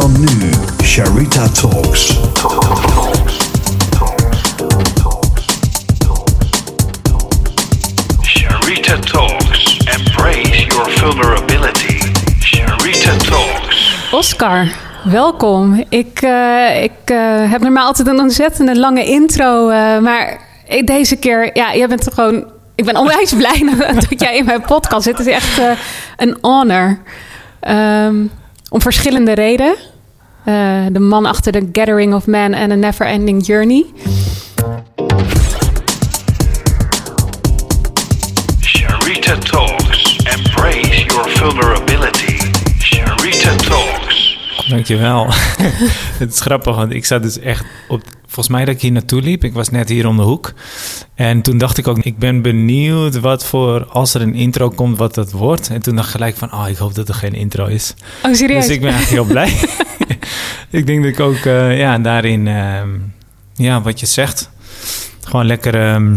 dan nu Sharita Talks. Sharita Talks. Embrace your vulnerability. Sharita Talks. Oscar, welkom. Ik, eh, ik eh, heb normaal altijd een ontzettende lange intro, eh, maar ik- deze keer, ja, jij bent gewoon. Ik ben onwijs blij dat jij in mijn podcast zit. Het is echt eh, een honor. Ehm, om verschillende redenen. Eh, de man achter The Gathering of Man en A Never Ending Journey. Sharita Talks. Embrace your vulnerability. Sharita Talks. Dankjewel. het is grappig, want ik zat dus echt op... Volgens mij dat ik hier naartoe liep. Ik was net hier om de hoek. En toen dacht ik ook, ik ben benieuwd wat voor... Als er een intro komt, wat dat wordt. En toen dacht ik gelijk van, oh, ik hoop dat er geen intro is. Oh, serieus? Dus ik ben eigenlijk heel blij. ik denk dat ik ook eh, ja, daarin... ehm, ja, wat je zegt. Gewoon lekker... ehm,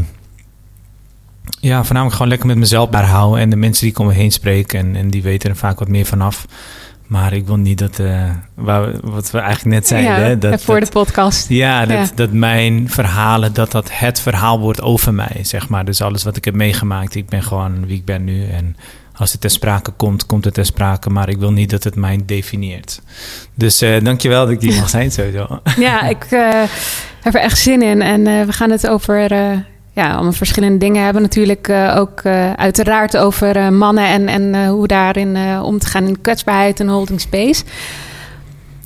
ja, voornamelijk gewoon lekker met mezelf houden. En de mensen die ik om me heen spreek. En, en die weten er vaak wat meer vanaf. Maar ik wil niet dat... eh, wat we eigenlijk net zeiden. ja, hè, dat, voor dat- de podcast. ja, dat, Ja. dat mijn verhalen, dat dat het verhaal wordt over mij, zeg maar. Dus alles wat ik heb meegemaakt, ik ben gewoon wie ik ben nu. En als het ter sprake komt, komt het ter sprake. Maar ik wil niet dat het mij definieert. Dus eh dankjewel dat ik hier mag zijn sowieso. Ja, ik eh, heb er echt zin in. En we gaan het over ja, allemaal verschillende dingen hebben. Natuurlijk eh, ook eh, uiteraard over eh, mannen en, en hoe daarin om te gaan in kwetsbaarheid en holding space.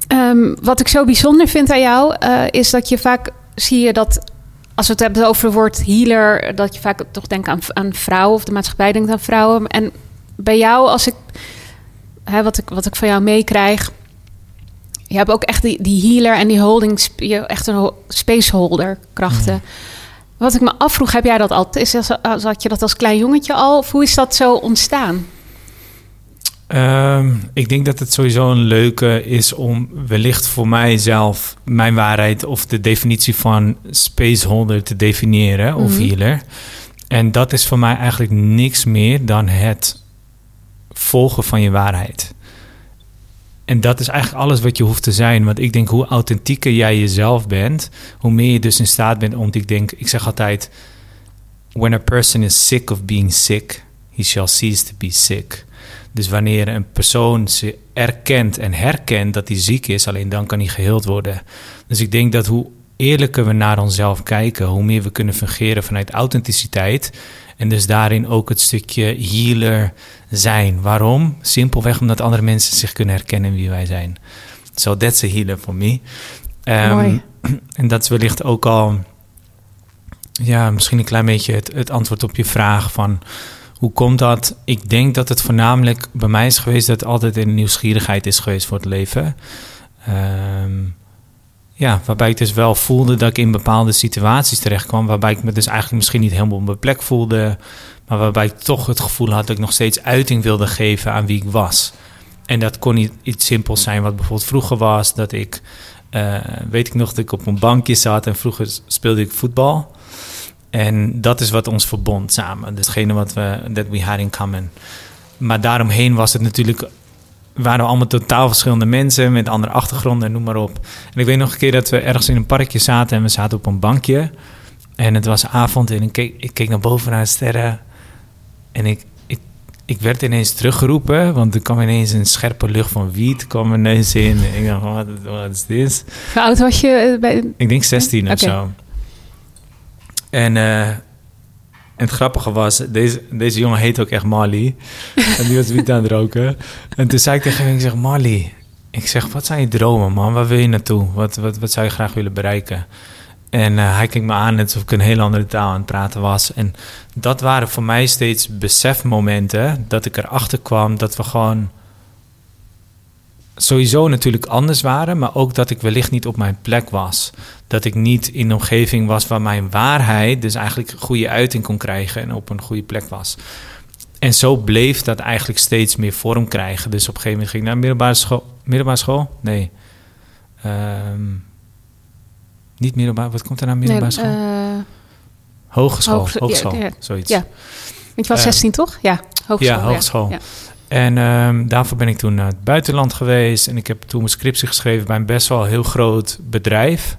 Ehm, wat ik zo bijzonder vind aan jou, is dat je vaak zie je dat als we het hebben over het woord healer, dat je vaak toch denkt aan, aan vrouwen of de maatschappij denkt aan vrouwen. En bij jou, als ik, hè, wat, ik wat ik van jou meekrijg, je hebt ook echt die, die healer en die holding, echt een ho- spaceholder krachten. Wat ik me afvroeg, heb jij dat altijd? Is had je dat als klein jongetje al? Of hoe is dat zo ontstaan? Ehm, ik denk dat het sowieso een leuke is om wellicht voor mijzelf mijn waarheid of de definitie van spaceholder te definiëren of Mhm. healer. En dat is voor mij eigenlijk niks meer dan het volgen van je waarheid. En dat is eigenlijk alles wat je hoeft te zijn. Want ik denk, hoe authentieker jij jezelf bent, hoe meer je dus in staat bent om, ik denk, ik zeg altijd, when a person is sick of being sick, he shall cease to be sick. Dus wanneer een persoon ze erkent en herkent dat hij ziek is, alleen dan kan hij geheeld worden. Dus ik denk dat hoe eerlijker we naar onszelf kijken, hoe meer we kunnen fungeren vanuit authenticiteit. En dus daarin ook het stukje healer zijn. Waarom? Simpelweg omdat andere mensen zich kunnen herkennen wie wij zijn. So that's a healer for me. Mooi. En dat is wellicht ook al, ja, misschien een klein beetje het, het antwoord op je vraag van hoe komt dat? Ik denk dat het voornamelijk bij mij is geweest dat het altijd een nieuwsgierigheid is geweest voor het leven. Ehm, ja, waarbij ik dus wel voelde dat ik in bepaalde situaties terecht kwam, waarbij ik me dus eigenlijk misschien niet helemaal op mijn plek voelde, maar waarbij ik toch het gevoel had dat ik nog steeds uiting wilde geven aan wie ik was. En dat kon niet iets simpels zijn wat bijvoorbeeld vroeger was, dat ik, eh, weet ik nog, dat ik op een bankje zat en vroeger speelde ik voetbal. En dat is wat ons verbond samen. Hetgene wat we, that we had in common. Maar daaromheen was het natuurlijk, waren we allemaal totaal verschillende mensen met andere achtergronden, noem maar op. En ik weet nog een keer dat we ergens in een parkje zaten en we zaten op een bankje. En het was avond en ik keek, ik keek naar boven naar de sterren. En ik, ik, ik werd ineens teruggeroepen, want er kwam ineens een scherpe lucht van wiet kwam mijn neus in. En ik dacht, wat wat is dit? Hoe oud was je? eh, Bij... Ik denk 16 of Oké. zo. En, eh, en het grappige was, deze, deze jongen heet ook echt Marley. en die was wiet aan het roken. En toen zei ik tegen hem, ik zeg, Marley, ik zeg, wat zijn je dromen, man? Waar wil je naartoe? Wat, wat, wat zou je graag willen bereiken? En eh, hij keek me aan net alsof ik een heel andere taal aan het praten was. En dat waren voor mij steeds besefmomenten dat ik erachter kwam dat we gewoon sowieso natuurlijk anders waren, maar ook dat ik wellicht niet op mijn plek was. Dat ik niet in een omgeving was waar mijn waarheid dus eigenlijk goede uiting kon krijgen en op een goede plek was. En zo bleef dat eigenlijk steeds meer vorm krijgen. Dus op een gegeven moment ging ik naar middelbare school. Middelbare school? Nee. Ehm, niet middelbaar. Wat komt er na middelbare Nee, school? eh, hogeschool. hogeschool, ja, ja. Zoiets. Ja. je was Eh, 16 toch? Ja, hogeschool. ja, hogeschool. Ja. En ehm, daarvoor ben ik toen naar het buitenland geweest. En ik heb toen mijn scriptie geschreven bij een best wel heel groot bedrijf.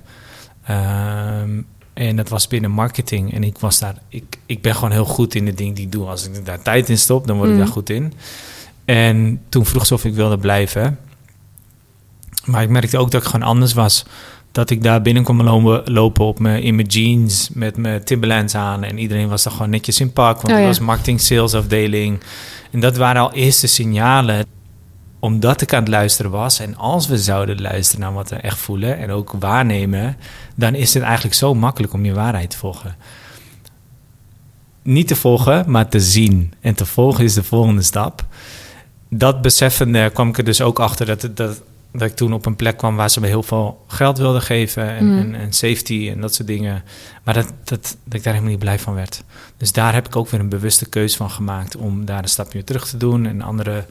Ehm, en dat was binnen marketing. En ik was daar. Ik, ik ben gewoon heel goed in de dingen die ik doe. Als ik daar tijd in stop, dan word ik Mm. daar goed in. En toen vroeg ze of ik wilde blijven. Maar ik merkte ook dat ik gewoon anders was. Dat ik daar binnen kon lopen, lopen op me, in mijn jeans met mijn Timberlands aan. En iedereen was daar gewoon netjes in pak. Want Oh, het was marketing sales afdeling. En dat waren al eerste signalen. Omdat ik aan het luisteren was. En als we zouden luisteren naar wat we echt voelen. En ook waarnemen. Dan is het eigenlijk zo makkelijk om je waarheid te volgen. Niet te volgen, maar te zien. En te volgen is de volgende stap dat beseffende kwam ik er dus ook achter dat, het- dat, dat ik toen op een plek kwam waar ze me heel veel geld wilden geven en, Mm. en, en safety en dat soort dingen. Maar dat, dat, dat ik daar helemaal niet blij van werd. Dus daar heb ik ook weer een bewuste keuze van gemaakt om daar een stapje terug te doen en andere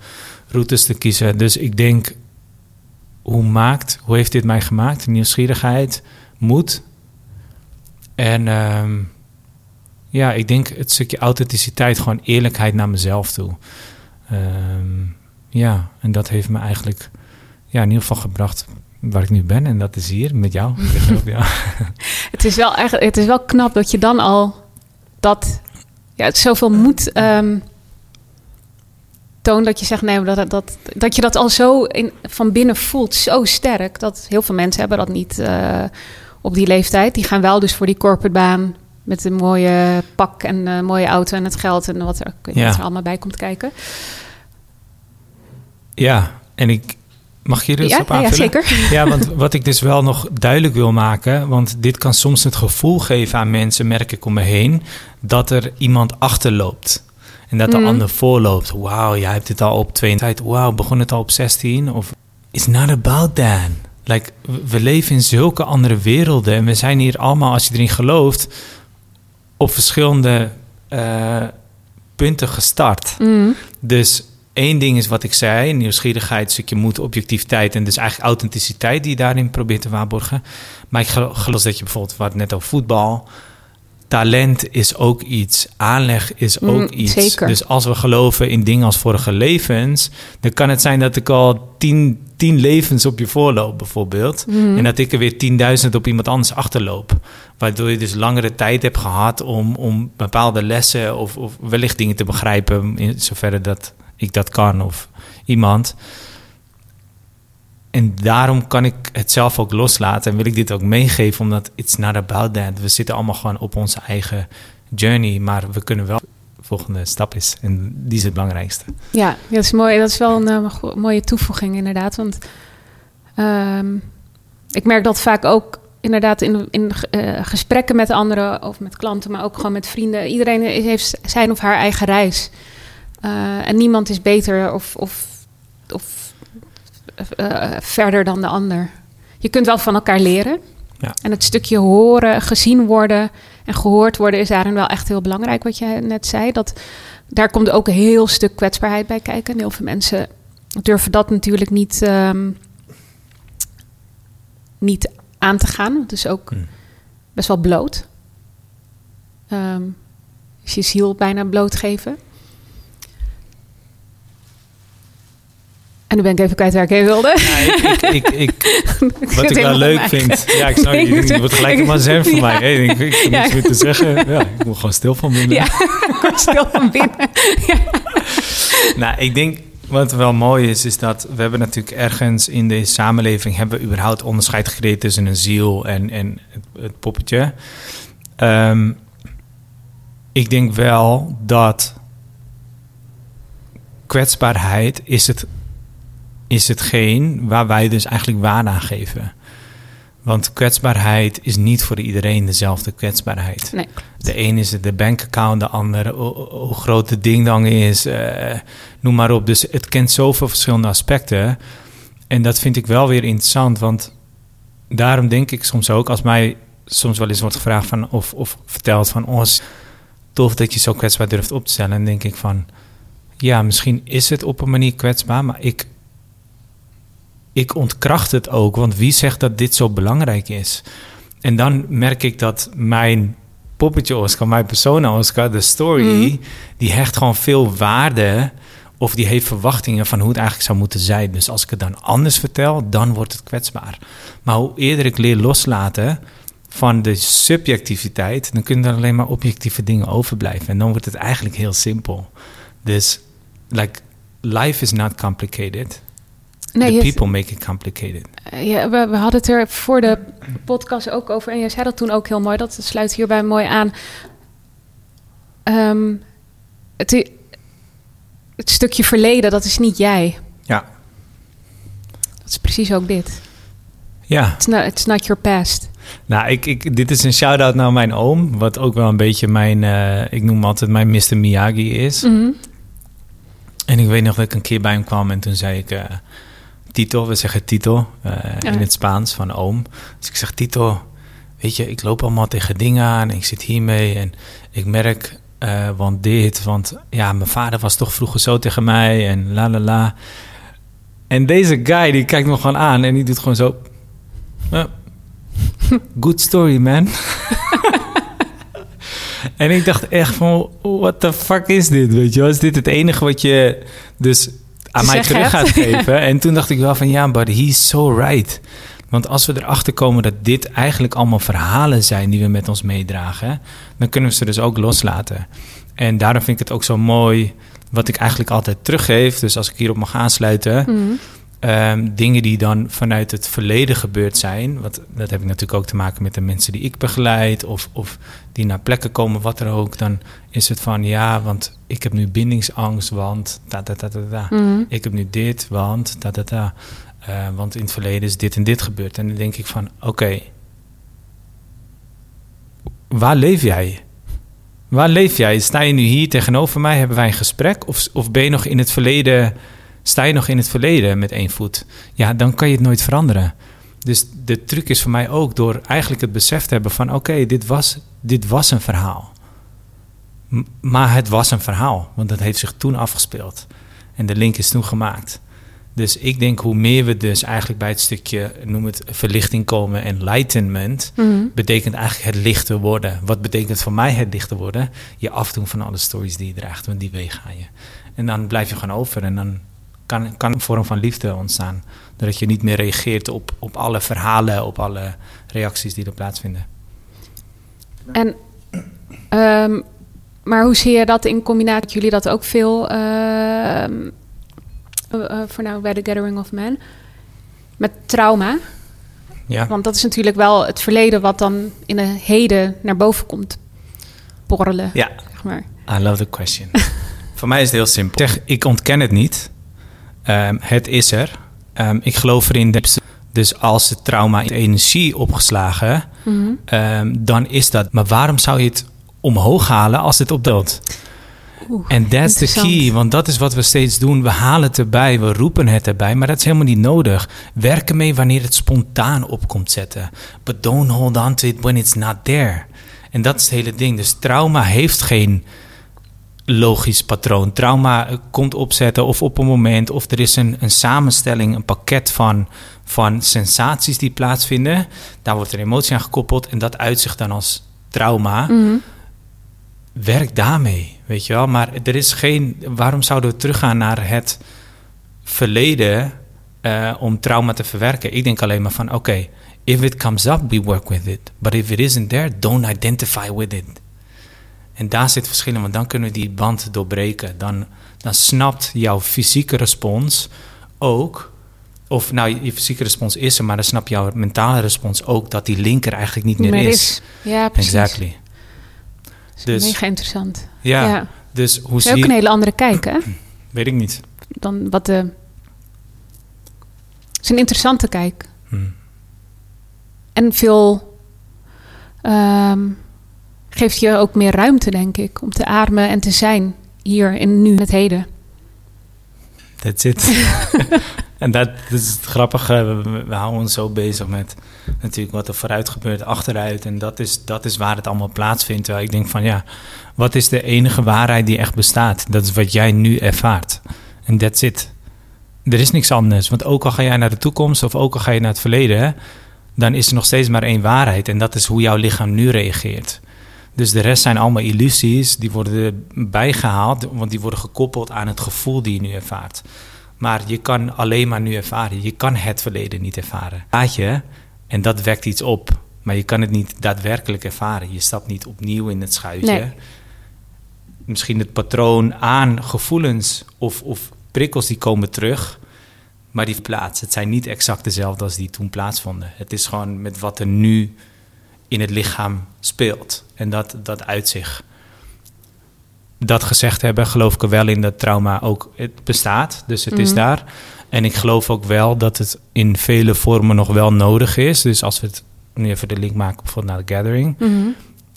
routes te kiezen. Dus ik denk, hoe maakt, hoe heeft dit mij gemaakt? Nieuwsgierigheid, moed. En ehm, ja, ik denk het stukje authenticiteit, gewoon eerlijkheid naar mezelf toe. Ehm, ja, en dat heeft me eigenlijk ja, in ieder geval gebracht waar ik nu ben. En dat is hier met jou. ja. Het is wel echt, het is wel knap dat je dan al dat, ja, het zoveel moed ehm toont dat je zegt nee, dat, dat, dat je dat al zo in, van binnen voelt, zo sterk. Dat heel veel mensen hebben dat niet eh, op die leeftijd. Die gaan wel dus voor die corporate baan met een mooie pak en een mooie auto en het geld en wat er, Ja. wat er allemaal bij komt kijken. ja, en ik mag je er eens Ja, op ja, ja, aanvullen? zeker. Ja, want wat ik dus wel nog duidelijk wil maken, want dit kan soms het gevoel geven aan mensen, merk ik om me heen, dat er iemand achterloopt. En dat de Mhm. ander voorloopt. Wauw, jij hebt het al op 22. Wauw, begon het al op 16? Of it's not about that. Like, we- leven in zulke andere werelden en we zijn hier allemaal, als je erin gelooft, op verschillende eh, punten gestart. Mm. Dus één ding is wat ik zei: nieuwsgierigheid, stukje moed, objectiviteit en dus eigenlijk authenticiteit die je daarin probeert te waarborgen. Maar ik gel- geloof dat je bijvoorbeeld, wat net over voetbal. Talent is ook iets, aanleg is ook Mm, iets. zeker. Dus als we geloven in dingen als vorige levens, dan kan het zijn dat ik al tien, tien levens op je voorloop, bijvoorbeeld. Mhm. En dat ik er weer 10.000 op iemand anders achterloop. Waardoor je dus langere tijd hebt gehad om, om bepaalde lessen of, of wellicht dingen te begrijpen, in zoverre dat ik dat kan of iemand. En daarom kan ik het zelf ook loslaten en wil ik dit ook meegeven, omdat it's not about that. We zitten allemaal gewoon op onze eigen journey, maar we kunnen wel de volgende stap is. En die is het belangrijkste. Ja, dat is mooi. Dat is wel een eh, mooie toevoeging inderdaad. Want ehm, ik merk dat vaak ook inderdaad in, in eh, gesprekken met anderen of met klanten, maar ook gewoon met vrienden. Iedereen heeft zijn of haar eigen reis. Eh, en niemand is beter of, of, of eh, verder dan de ander. Je kunt wel van elkaar leren. Ja. En het stukje horen, gezien worden en gehoord worden is daarin wel echt heel belangrijk, wat je net zei. Dat, daar komt ook een heel stuk kwetsbaarheid bij kijken. En heel veel mensen durven dat natuurlijk niet, ehm, niet aan te gaan. Het is ook Hmm. best wel bloot. Ehm is je ziel bijna blootgeven. En nu ben ik even kwijt waar ik heen wilde. Ja, ik, ik, ik, wat ik wel leuk vind. Ja, ik snap je. Je wordt gelijk maar zen voor ja. mij. Hey, ik, ik Ja. niks meer te zeggen. Ja, ik moet gewoon stil van binnen. Ja, ik word stil van binnen. Nou, ik denk wat wel mooi is, is dat we hebben natuurlijk ergens in deze samenleving hebben we überhaupt onderscheid gecreëerd tussen een ziel en, en het, het poppetje. Ehm, ik denk wel dat kwetsbaarheid is, het, is hetgeen waar wij dus eigenlijk waarde aan geven. Want kwetsbaarheid is niet voor iedereen dezelfde kwetsbaarheid. Nee. De een is het de bankaccount, de ander hoe, groot het dingdang is, eh, noem maar op. Dus het kent zoveel verschillende aspecten. En dat vind ik wel weer interessant, want daarom denk ik soms ook, als mij soms wel eens wordt gevraagd van, of, of verteld van, oh, is tof dat je zo kwetsbaar durft op te stellen. En dan denk ik van, ja, misschien is het op een manier kwetsbaar, maar ik, ik ontkracht het ook. Want wie zegt dat dit zo belangrijk is? En dan merk ik dat mijn poppetje Oscar, mijn persona Oscar, de story, Mhm. die hecht gewoon veel waarde Of die heeft verwachtingen van hoe het eigenlijk zou moeten zijn. Dus als ik het dan anders vertel, dan wordt het kwetsbaar. Maar hoe eerder ik leer loslaten van de subjectiviteit, dan kunnen er alleen maar objectieve dingen overblijven. En dan wordt het eigenlijk heel simpel. Dus, like, life is not complicated. Nee, The people make it complicated. Eh, Ja, we, we hadden het er voor de podcast ook over. En jij zei dat toen ook heel mooi. Dat sluit hierbij mooi aan. Ehm, het, het stukje verleden, dat is niet jij. Ja. Dat is precies ook dit. Ja. It's not, it's not your past. Nou, ik, ik, dit is een shout-out naar mijn oom. Wat ook wel een beetje mijn, eh, ik noem altijd mijn Mr. Miyagi is. Mhm. En ik weet nog dat ik een keer bij hem kwam en toen zei ik... eh, Tito, we zeggen Tito eh, Ja. in het Spaans van oom. Dus ik zeg, Tito, weet je, ik loop allemaal tegen dingen aan. En ik zit hiermee en ik merk, eh, want dit, want ja, mijn vader was toch vroeger zo tegen mij en la la la. En deze guy, die kijkt me gewoon aan en die doet gewoon zo... "Ja, good story, man. en ik dacht echt van, what the fuck is dit, weet je? Is dit het enige wat je dus aan mij terug gaat geven? en toen dacht ik wel van, ja, but he's so right. Want als we erachter komen dat dit eigenlijk allemaal verhalen zijn die we met ons meedragen, dan kunnen we ze dus ook loslaten. En daarom vind ik het ook zo mooi, wat ik eigenlijk altijd teruggeef. Dus als ik hierop mag aansluiten, Mhm. Ehm, dingen die dan vanuit het verleden gebeurd zijn. Want dat heb ik natuurlijk ook te maken met de mensen die ik begeleid. Of, of die naar plekken komen, wat er ook. Dan is het van ja, want ik heb nu bindingsangst, want ta ta ta ta. Mhm. Ik heb nu dit, want ta ta. Eh, want in het verleden is dit en dit gebeurd. En dan denk ik van oké, waar leef jij? Waar leef jij? Sta je nu hier tegenover mij? Hebben wij een gesprek? Of, of ben je nog in het verleden? Sta je nog in het verleden met één voet? Ja, dan kan je het nooit veranderen. Dus de truc is voor mij ook door eigenlijk het besef te hebben van... oké, dit, was, dit was een verhaal. M- maar het was een verhaal, want dat heeft zich toen afgespeeld. En de link is toen gemaakt. Dus ik denk hoe meer we dus eigenlijk bij het stukje, noem het verlichting komen, enlightenment, Mhm. betekent eigenlijk het lichter worden. Wat betekent voor mij het lichter worden? Je afdoen van alle stories die je draagt, want die wegen ga je. En dan blijf je gewoon over en dan kan, kan een vorm van liefde ontstaan. Doordat je niet meer reageert op, op alle verhalen, op alle reacties die er plaatsvinden. En, ehm, maar hoe zie je dat in combinatie? Jullie dat ook veel ehm, eh, eh, voor nou bij de Gathering of Men met trauma. Ja, Want dat is natuurlijk wel het verleden wat dan in een heden naar boven komt borrelen. ja. Zeg maar. I love the question. Voor mij is het heel simpel. Zeg, ik ontken het niet. Ehm, het is er. Ehm, ik geloof erin. Dat, dus als het trauma in energie opgeslagen, ehm, dan is dat. Maar waarom zou je het omhoog halen als het? Oeh, En that's the key, want dat is wat we steeds doen. We halen het erbij, we roepen het erbij, maar dat is helemaal niet nodig. Werk ermee wanneer het spontaan op komt zetten. But don't hold on to it when it's not there. En dat is het hele ding. Dus trauma heeft geen logisch patroon. Trauma komt opzetten of op een moment, of er is een, een samenstelling, een pakket van, van sensaties die plaatsvinden. Daar wordt er emotie aan gekoppeld en dat uitzicht dan als trauma Mhm. werk daarmee, weet je wel. Maar er is geen... Waarom zouden we teruggaan naar het verleden eh, om trauma te verwerken? Ik denk alleen maar van, oké, if it comes up, we work with it. But if it isn't there, don't identify with it. En daar zit verschil in, want dan kunnen we die band doorbreken. Dan, dan snapt jouw fysieke respons ook... Of nou, je fysieke respons is er, maar dan snap jouw mentale respons ook... dat die linker eigenlijk niet meer, Meer is. is. Ja, precies. Exactly. Dus- mega interessant. Ja, ja. dus hoe zie ook je... een hele andere kijk, hè? Weet ik niet. Dan wat de... Het is een interessante kijk. Hm. En veel... ehm, geeft je ook meer ruimte, denk ik, om te ademen en te zijn hier in nu, het heden. That's it. en dat, dat is het grappige. We, houden ons zo bezig met natuurlijk wat er vooruit gebeurt, achteruit. En dat is, dat is waar het allemaal plaatsvindt. Terwijl ik denk van ja, wat is de enige waarheid die echt bestaat? Dat is wat jij nu ervaart. En that's it. Er is niks anders. Want ook al ga jij naar de toekomst of ook al ga je naar het verleden, hè, dan is er nog steeds maar één waarheid. En dat is hoe jouw lichaam nu reageert. Dus de rest zijn allemaal illusies, die worden bijgehaald, want die worden gekoppeld aan het gevoel die je nu ervaart. Maar je kan alleen maar nu ervaren. Je kan het verleden niet ervaren. Laat je, en dat wekt iets op. Maar je kan het niet daadwerkelijk ervaren. Je stapt niet opnieuw in het schuitje. Nee. Misschien het patroon aan gevoelens of, of prikkels die komen terug. Maar die plaats. Het zijn niet exact dezelfde als die toen plaatsvonden. Het is gewoon met wat er nu in het lichaam speelt. En dat, dat uit zich. Dat gezegd hebben, geloof ik er wel in dat trauma ook het bestaat. Dus het is Mhm. daar. En ik geloof ook wel dat het in vele vormen nog wel nodig is. Dus als we het nu even de link maken bijvoorbeeld naar de gathering. Mhm.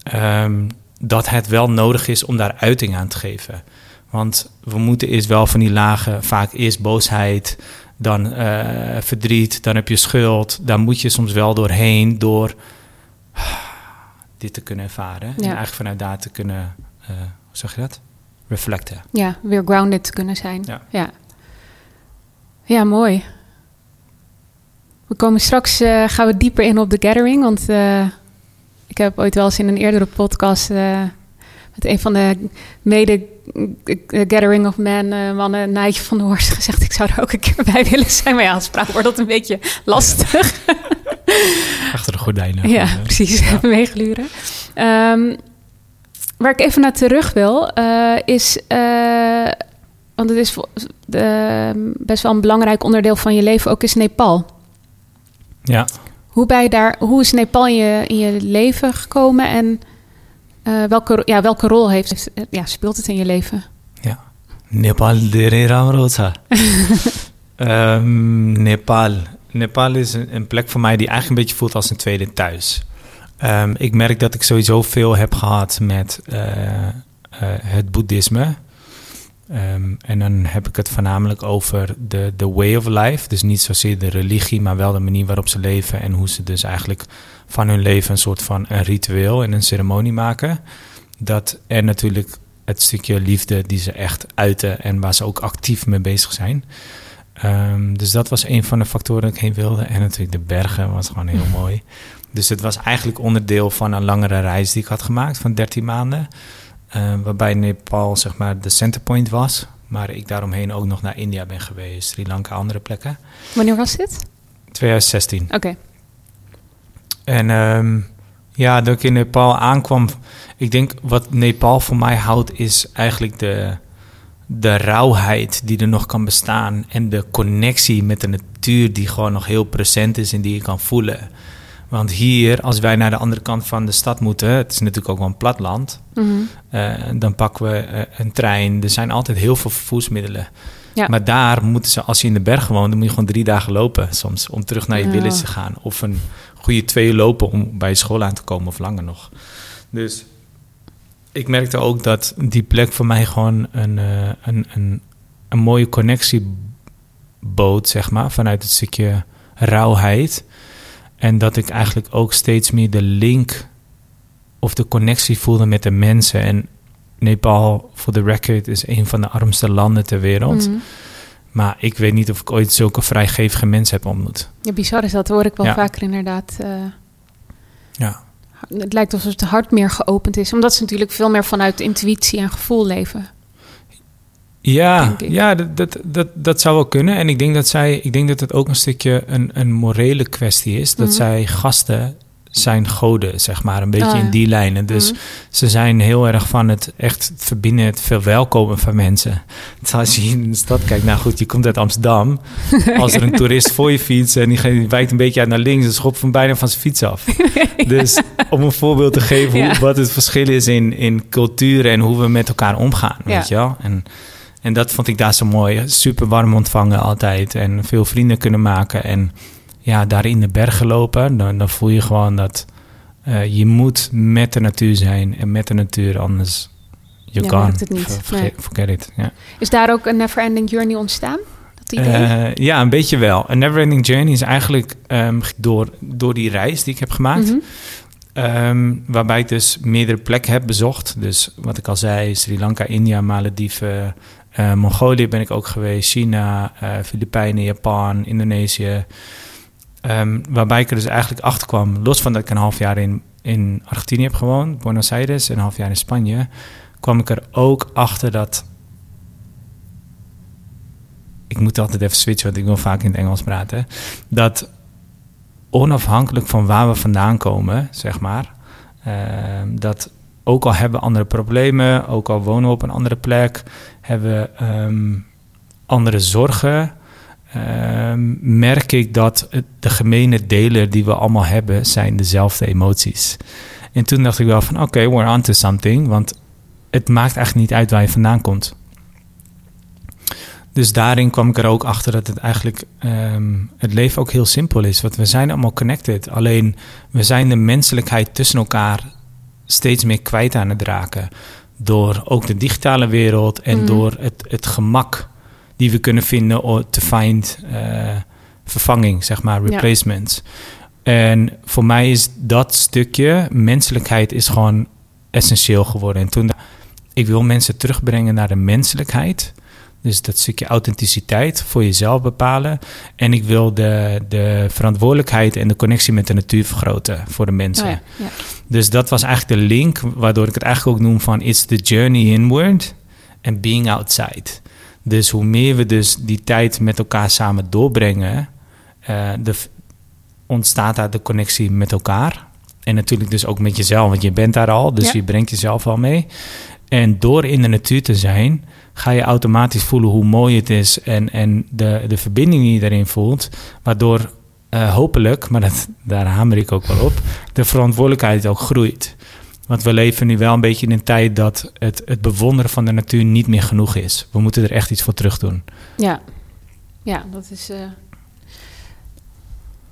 ehm, dat het wel nodig is om daar uiting aan te geven. Want we moeten eerst wel van die lagen, vaak eerst boosheid, dan eh, verdriet, dan heb je schuld. Daar moet je soms wel doorheen door dit te kunnen ervaren. En Ja. eigenlijk vanuit daar te kunnen, eh, hoe zeg je dat? Reflecten. Ja, weer grounded te kunnen zijn. Ja. ja. Ja, mooi. We komen straks, eh, gaan we dieper in op de gathering. Want eh, ik heb ooit wel eens in een eerdere podcast met een van de mede Gathering of Men mannen, Nijtje van der Horst, gezegd... ik zou er ook een keer bij willen zijn. Maar ja, als wordt dat een beetje lastig. Achter de gordijnen. Ja, precies. ja. Meegluren. Ehm, waar ik even naar terug wil, eh, is... eh, want het is best wel een belangrijk onderdeel van je leven, ook is Nepal. Ja. Hoe, je daar, hoe is Nepal in je, in je leven gekomen en eh, welke, ja, welke rol heeft, ja, speelt het in je leven? Ja. Nepal de Ramrosa. Ehm, Nepal. Nepal is een, plek voor mij die eigenlijk een beetje voelt als een tweede thuis. Ehm, ik merk dat ik sowieso veel heb gehad met eh, eh, het boeddhisme. Ehm, en dan heb ik het voornamelijk over de, de way of life. Dus niet zozeer de religie, maar wel de manier waarop ze leven. En hoe ze dus eigenlijk van hun leven een soort van een ritueel en een ceremonie maken. Dat er natuurlijk het stukje liefde die ze echt uiten en waar ze ook actief mee bezig zijn. Ehm, dus dat was een van de factoren dat ik heen wilde. En natuurlijk de bergen was gewoon heel mooi. Dus het was eigenlijk onderdeel van een langere reis die ik had gemaakt van 13 maanden. Ehm, waarbij Nepal zeg maar de centerpoint was. Maar ik daaromheen ook nog naar India ben geweest, Sri Lanka, andere plekken. Wanneer was dit? 2016. Oké. En ehm, ja, dat ik in Nepal aankwam. Ik denk wat Nepal voor mij houdt, is eigenlijk de, de rauwheid die er nog kan bestaan. En de connectie met de natuur die gewoon nog heel present is en die je kan voelen. Want hier, als wij naar de andere kant van de stad moeten, het is natuurlijk ook wel een platland. Eh, dan pakken we eh, een trein. Er zijn altijd heel veel vervoersmiddelen. Ja. Maar daar moeten ze, als je in de bergen woont, dan moet je gewoon drie dagen lopen soms om terug naar je village te gaan. Of een goede twee uur lopen om bij je school aan te komen of langer nog. Dus ik merkte ook dat die plek voor mij gewoon een, eh, een, een, een mooie connectie bood, zeg maar, vanuit het stukje rauwheid. En dat ik eigenlijk ook steeds meer de link of de connectie voelde met de mensen. En Nepal, voor de record, is een van de armste landen ter wereld. Mhm. Maar ik weet niet of ik ooit zulke vrijgevige mensen heb ontmoet. Ja, bizar is dat, hoor ik wel Ja. vaker inderdaad. eh, Ja. Het lijkt alsof het hart meer geopend is. Omdat ze natuurlijk veel meer vanuit intuïtie en gevoel leven. Ja, ja dat, dat, dat, dat zou wel kunnen. En ik denk dat zij, ik denk dat het ook een stukje een, een morele kwestie is. Dat Mhm. zij gasten zijn goden, zeg maar, een beetje Oh, ja. in die lijnen. Dus Mhm. ze zijn heel erg van het echt verbinden, het verwelkomen van mensen. Terwijl als je in de stad kijkt, nou goed, je komt uit Amsterdam. Als er een toerist voor je fietst en die wijkt een beetje uit naar links, dan schopt hem bijna van zijn fiets af. Dus om een voorbeeld te geven hoe, Ja. wat het verschil is in, in culturen en hoe we met elkaar omgaan, Ja. weet je wel. En, en dat vond ik daar zo mooi. Super warm ontvangen altijd en veel vrienden kunnen maken. En ja, daar in de bergen lopen, dan, dan voel je gewoon dat eh, je moet met de natuur zijn en met de natuur, anders je Ja, kan. het niet. It. Ja. Is daar ook een never-ending journey ontstaan? Dat idee? Eh, ja, een beetje wel. Een never-ending journey is eigenlijk ehm, door, door die reis die ik heb gemaakt. Mhm. Ehm, waarbij ik dus meerdere plekken heb bezocht. Dus wat ik al zei, Sri Lanka, India, Malediven, eh, Mongolië ben ik ook geweest, China, eh Filipijnen, Japan, Indonesië. Ehm, waarbij ik er dus eigenlijk achter kwam, los van dat ik een half jaar in, in Argentinië heb gewoond, Buenos Aires, en een half jaar in Spanje, kwam ik er ook achter dat. Ik moet altijd even switchen, want ik wil vaak in het Engels praten. Dat onafhankelijk van waar we vandaan komen, zeg maar, ehm, dat ook al hebben we andere problemen, ook al wonen we op een andere plek, hebben we ehm, andere zorgen, ehm, merk ik dat de gemene deler die we allemaal hebben, zijn dezelfde emoties. En toen dacht ik wel van oké, we're on to something, want het maakt eigenlijk niet uit waar je vandaan komt. Dus daarin kwam ik er ook achter dat het eigenlijk ehm, het leven ook heel simpel is. Want we zijn allemaal connected. Alleen we zijn de menselijkheid tussen elkaar steeds meer kwijt aan het raken. Door ook de digitale wereld en Mhm. door het, het gemak die we kunnen vinden te find eh, vervanging, zeg maar, Ja. replacements. En voor mij is dat stukje menselijkheid is gewoon essentieel geworden. En toen ik wil mensen terugbrengen naar de menselijkheid. Dus dat stukje authenticiteit voor jezelf bepalen. En ik wil de, de verantwoordelijkheid en de connectie met de natuur vergroten voor de mensen. Oh ja, ja. Dus dat was eigenlijk de link, waardoor ik het eigenlijk ook noem van it's the journey inward and being outside. Dus hoe meer we dus die tijd met elkaar samen doorbrengen, eh, de, ontstaat daar de connectie met elkaar. En natuurlijk dus ook met jezelf, want je bent daar al, dus Ja. je brengt jezelf al mee. En door in de natuur te zijn, ga je automatisch voelen hoe mooi het is en, en de, de verbinding die je erin voelt, waardoor eh, hopelijk, maar dat, daar hamer ik ook wel op, de verantwoordelijkheid ook groeit. Want we leven nu wel een beetje in een tijd dat het, het bewonderen van de natuur niet meer genoeg is. We moeten er echt iets voor terug doen. Ja, ja dat is. eh,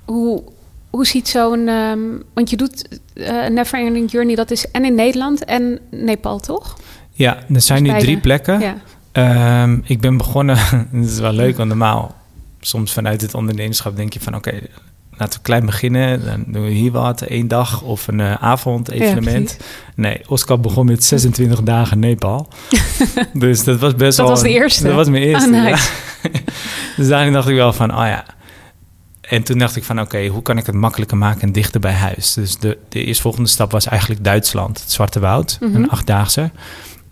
hoe, hoe ziet zo'n. ehm, want je doet eh Never Ending Journey, dat is en in Nederland en Nepal, toch? Ja, er zijn nu beide. drie plekken. Ja. Ehm, ik ben begonnen, dat is wel leuk, want normaal, soms vanuit het ondernemerschap denk je van oké, laten we klein beginnen. Dan doen we hier wat, één dag of een eh, avond evenement. nee, Oscar begon met 26 dagen Nepal. dus dat was best Dat wel... was de eerste? Dat was mijn eerste, Ah, ja. nice. dus daarin dacht ik wel van, oh ja. En toen dacht ik van, oké, hoe kan ik het makkelijker maken en dichter bij huis? Dus de, de eerstvolgende stap was eigenlijk Duitsland, het Zwarte Woud, Mhm. een achtdaagse.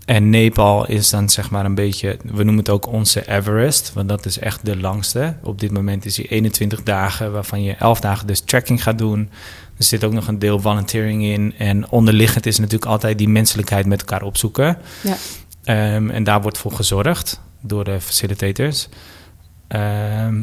En Nepal is dan zeg maar een beetje, we noemen het ook onze Everest, want dat is echt de langste. Op dit moment is die 21 dagen, waarvan je 11 dagen dus trekking gaat doen. Er zit ook nog een deel volunteering in. En onderliggend is natuurlijk altijd die menselijkheid met elkaar opzoeken. Ja. Ehm, en daar wordt voor gezorgd door de facilitators. Ehm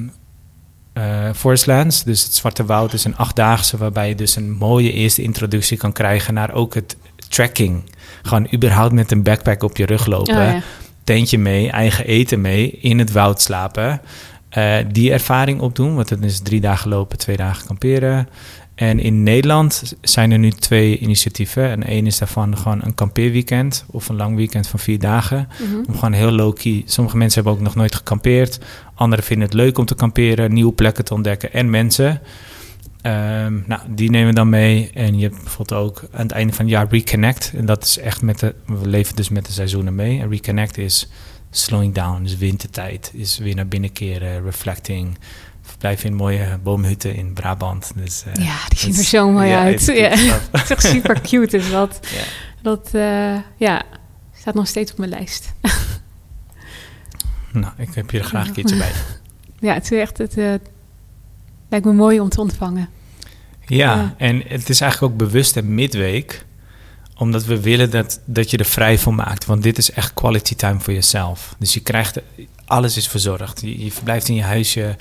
eh, Forestlands, dus het Zwarte Woud, is een achtdaagse waarbij je dus een mooie eerste introductie kan krijgen naar ook het trekking. Gewoon überhaupt met een backpack op je rug lopen, Oh, ja. tentje mee, eigen eten mee, in het woud slapen. Eh, die ervaring opdoen, want het is drie dagen lopen, twee dagen kamperen. En in Nederland zijn er nu twee initiatieven. En één is daarvan gewoon een kampeerweekend of een lang weekend van vier dagen. Mhm. Om gewoon heel low-key. Sommige mensen hebben ook nog nooit gekampeerd. Anderen vinden het leuk om te kamperen, nieuwe plekken te ontdekken en mensen. Ehm, nou, die nemen we dan mee. En je hebt bijvoorbeeld ook aan het einde van het jaar Reconnect. En dat is echt met de. We leven dus met de seizoenen mee. En Reconnect is slowing down, dus wintertijd. Is weer naar binnen keren, reflecting. Verblijf in mooie boomhutten in Brabant. Dus, eh, Ja, die zien er zo mooi ja, uit. Ja. Het is echt super cute. Is dat, Ja. dat eh, ja, staat nog steeds op mijn lijst. Nou, ik heb je er graag een keertje bij. Ja, het is echt. Het eh, lijkt me mooi om te ontvangen. Ja, Ja. en het is eigenlijk ook bewust een midweek. Omdat we willen dat, dat je er vrij voor maakt. Want dit is echt quality time voor jezelf. Dus je krijgt, alles is verzorgd. Je, je verblijft in je huisje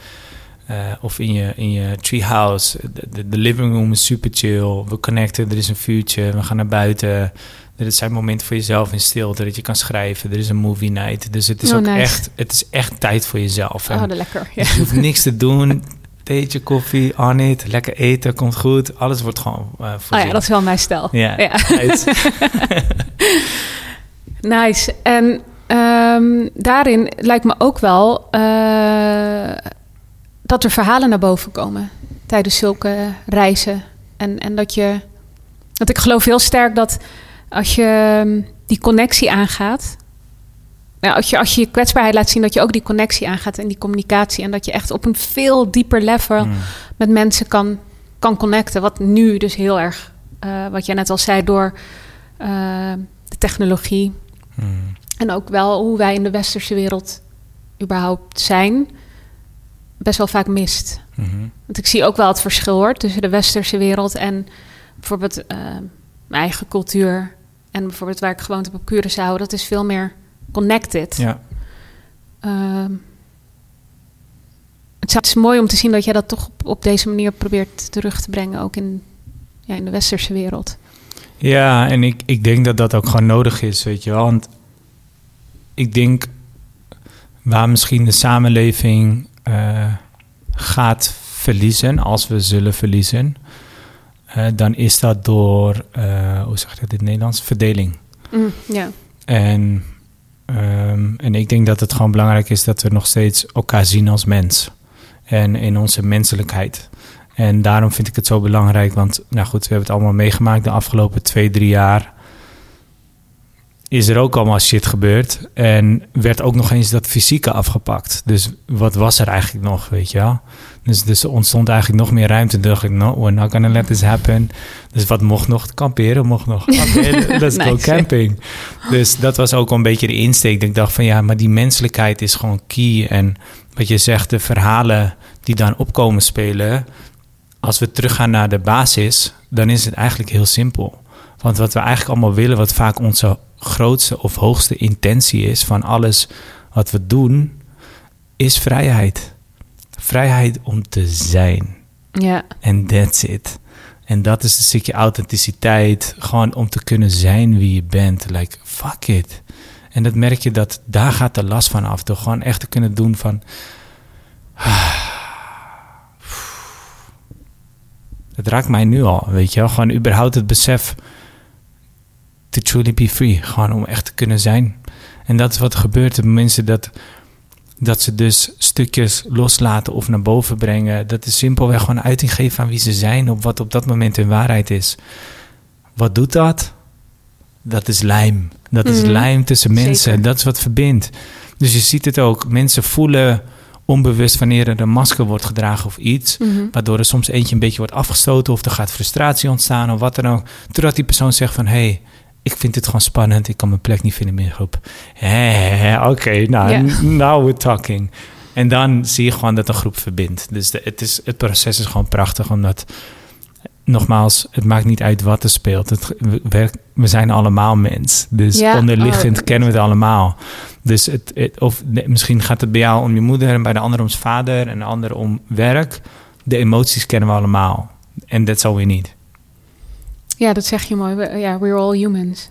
eh, of in je, in je treehouse. De, de, de living room is super chill. We connecten, er is een vuurtje, we gaan naar buiten. Er zijn momenten voor jezelf in stilte, dat je kan schrijven. Er is een movie night. Dus het is Oh, ook nice. echt, het is echt tijd voor jezelf. En Oh, lekker. Ja. dus je hoeft niks te doen. Theetje, koffie, on it. Lekker eten, komt goed. Alles wordt gewoon uh, Oh ja, dat is wel mijn stijl. Ja. Nice. En ehm, daarin lijkt me ook wel eh, dat er verhalen naar boven komen tijdens zulke reizen. En, en dat je. Want ik geloof heel sterk dat als je ehm, die connectie aangaat. Nou, als, je, als je je kwetsbaarheid laat zien, dat je ook die connectie aangaat en die communicatie. En dat je echt op een veel dieper level Mm. met mensen kan, kan connecten. Wat nu dus heel erg eh, wat jij net al zei, door eh, de technologie. Hmm. En ook wel hoe wij in de westerse wereld überhaupt zijn, best wel vaak mist. Mhm. Want ik zie ook wel het verschil hoor tussen de westerse wereld en bijvoorbeeld eh, mijn eigen cultuur. En bijvoorbeeld waar ik gewoond heb op Curaçao, dat is veel meer connected. Ja. Ehm, het is- mooi om te zien dat jij dat toch op, op deze manier probeert terug te brengen, ook in, ja, in de westerse wereld. Ja, en ik, ik denk dat dat ook gewoon nodig is, weet je wel. Want ik denk waar misschien de samenleving eh, gaat verliezen, als we zullen verliezen, eh, dan is dat door, eh, hoe zeg je dat in het Nederlands? Verdeling. ja. En, ehm, en ik denk dat het gewoon belangrijk is dat we nog steeds elkaar zien als mens. En in onze menselijkheid. En daarom vind ik het zo belangrijk, want nou goed, we hebben het allemaal meegemaakt de afgelopen twee, drie jaar. Is er ook allemaal shit gebeurd. En werd ook nog eens dat fysieke afgepakt. Dus wat was er eigenlijk nog, weet je wel? Dus, dus er ontstond eigenlijk nog meer ruimte. Toen dacht ik, no, we're not gonna let this happen. Dus wat mocht nog? Kamperen mocht nog. Oké, let's go Nice. camping. Dus dat was ook al een beetje de insteek. Dat ik dacht van ja, maar die menselijkheid is gewoon key. En wat je zegt, de verhalen die dan opkomen spelen. Als we teruggaan naar de basis, dan is het eigenlijk heel simpel. Want wat we eigenlijk allemaal willen, wat vaak onze grootste of hoogste intentie is van alles wat we doen, is vrijheid. Vrijheid om te zijn. Ja, En that's it. En dat is een stukje authenticiteit. Gewoon om te kunnen zijn wie je bent. Like, fuck it. En dat merk je dat daar gaat de last van af. Door gewoon echt te kunnen doen van... Het raakt mij nu al, weet je wel. Gewoon überhaupt het besef... To truly be free. Gewoon om echt te kunnen zijn. En dat is wat er gebeurt op mensen dat dat ze dus stukjes loslaten of naar boven brengen. Dat is simpelweg gewoon uiting geven aan wie ze zijn, op wat op dat moment hun waarheid is. Wat doet dat? Dat is lijm. Dat is Mhm. lijm tussen mensen. Zeker. Dat is wat verbindt. Dus je ziet het ook. Mensen voelen onbewust wanneer er een masker wordt gedragen of iets. Mhm. Waardoor er soms eentje een beetje wordt afgestoten of er gaat frustratie ontstaan of wat dan ook. Totdat die persoon zegt van, hé, hey, ik vind dit gewoon spannend. Ik kan mijn plek niet vinden in de groep. Oké, nou, now we're talking. En dan zie je gewoon dat een groep verbindt. Dus de, het, is, het proces is gewoon prachtig, omdat... Nogmaals, het maakt niet uit wat er speelt. Het, we, we zijn allemaal mens. Dus Ja, onderliggend oh. kennen we het allemaal. Dus het, het- of misschien gaat het bij jou om je moeder en bij de ander om zijn vader en de ander om werk. De emoties kennen we allemaal. En that's all we need. Ja, dat zeg je mooi. We- Ja, we're all humans.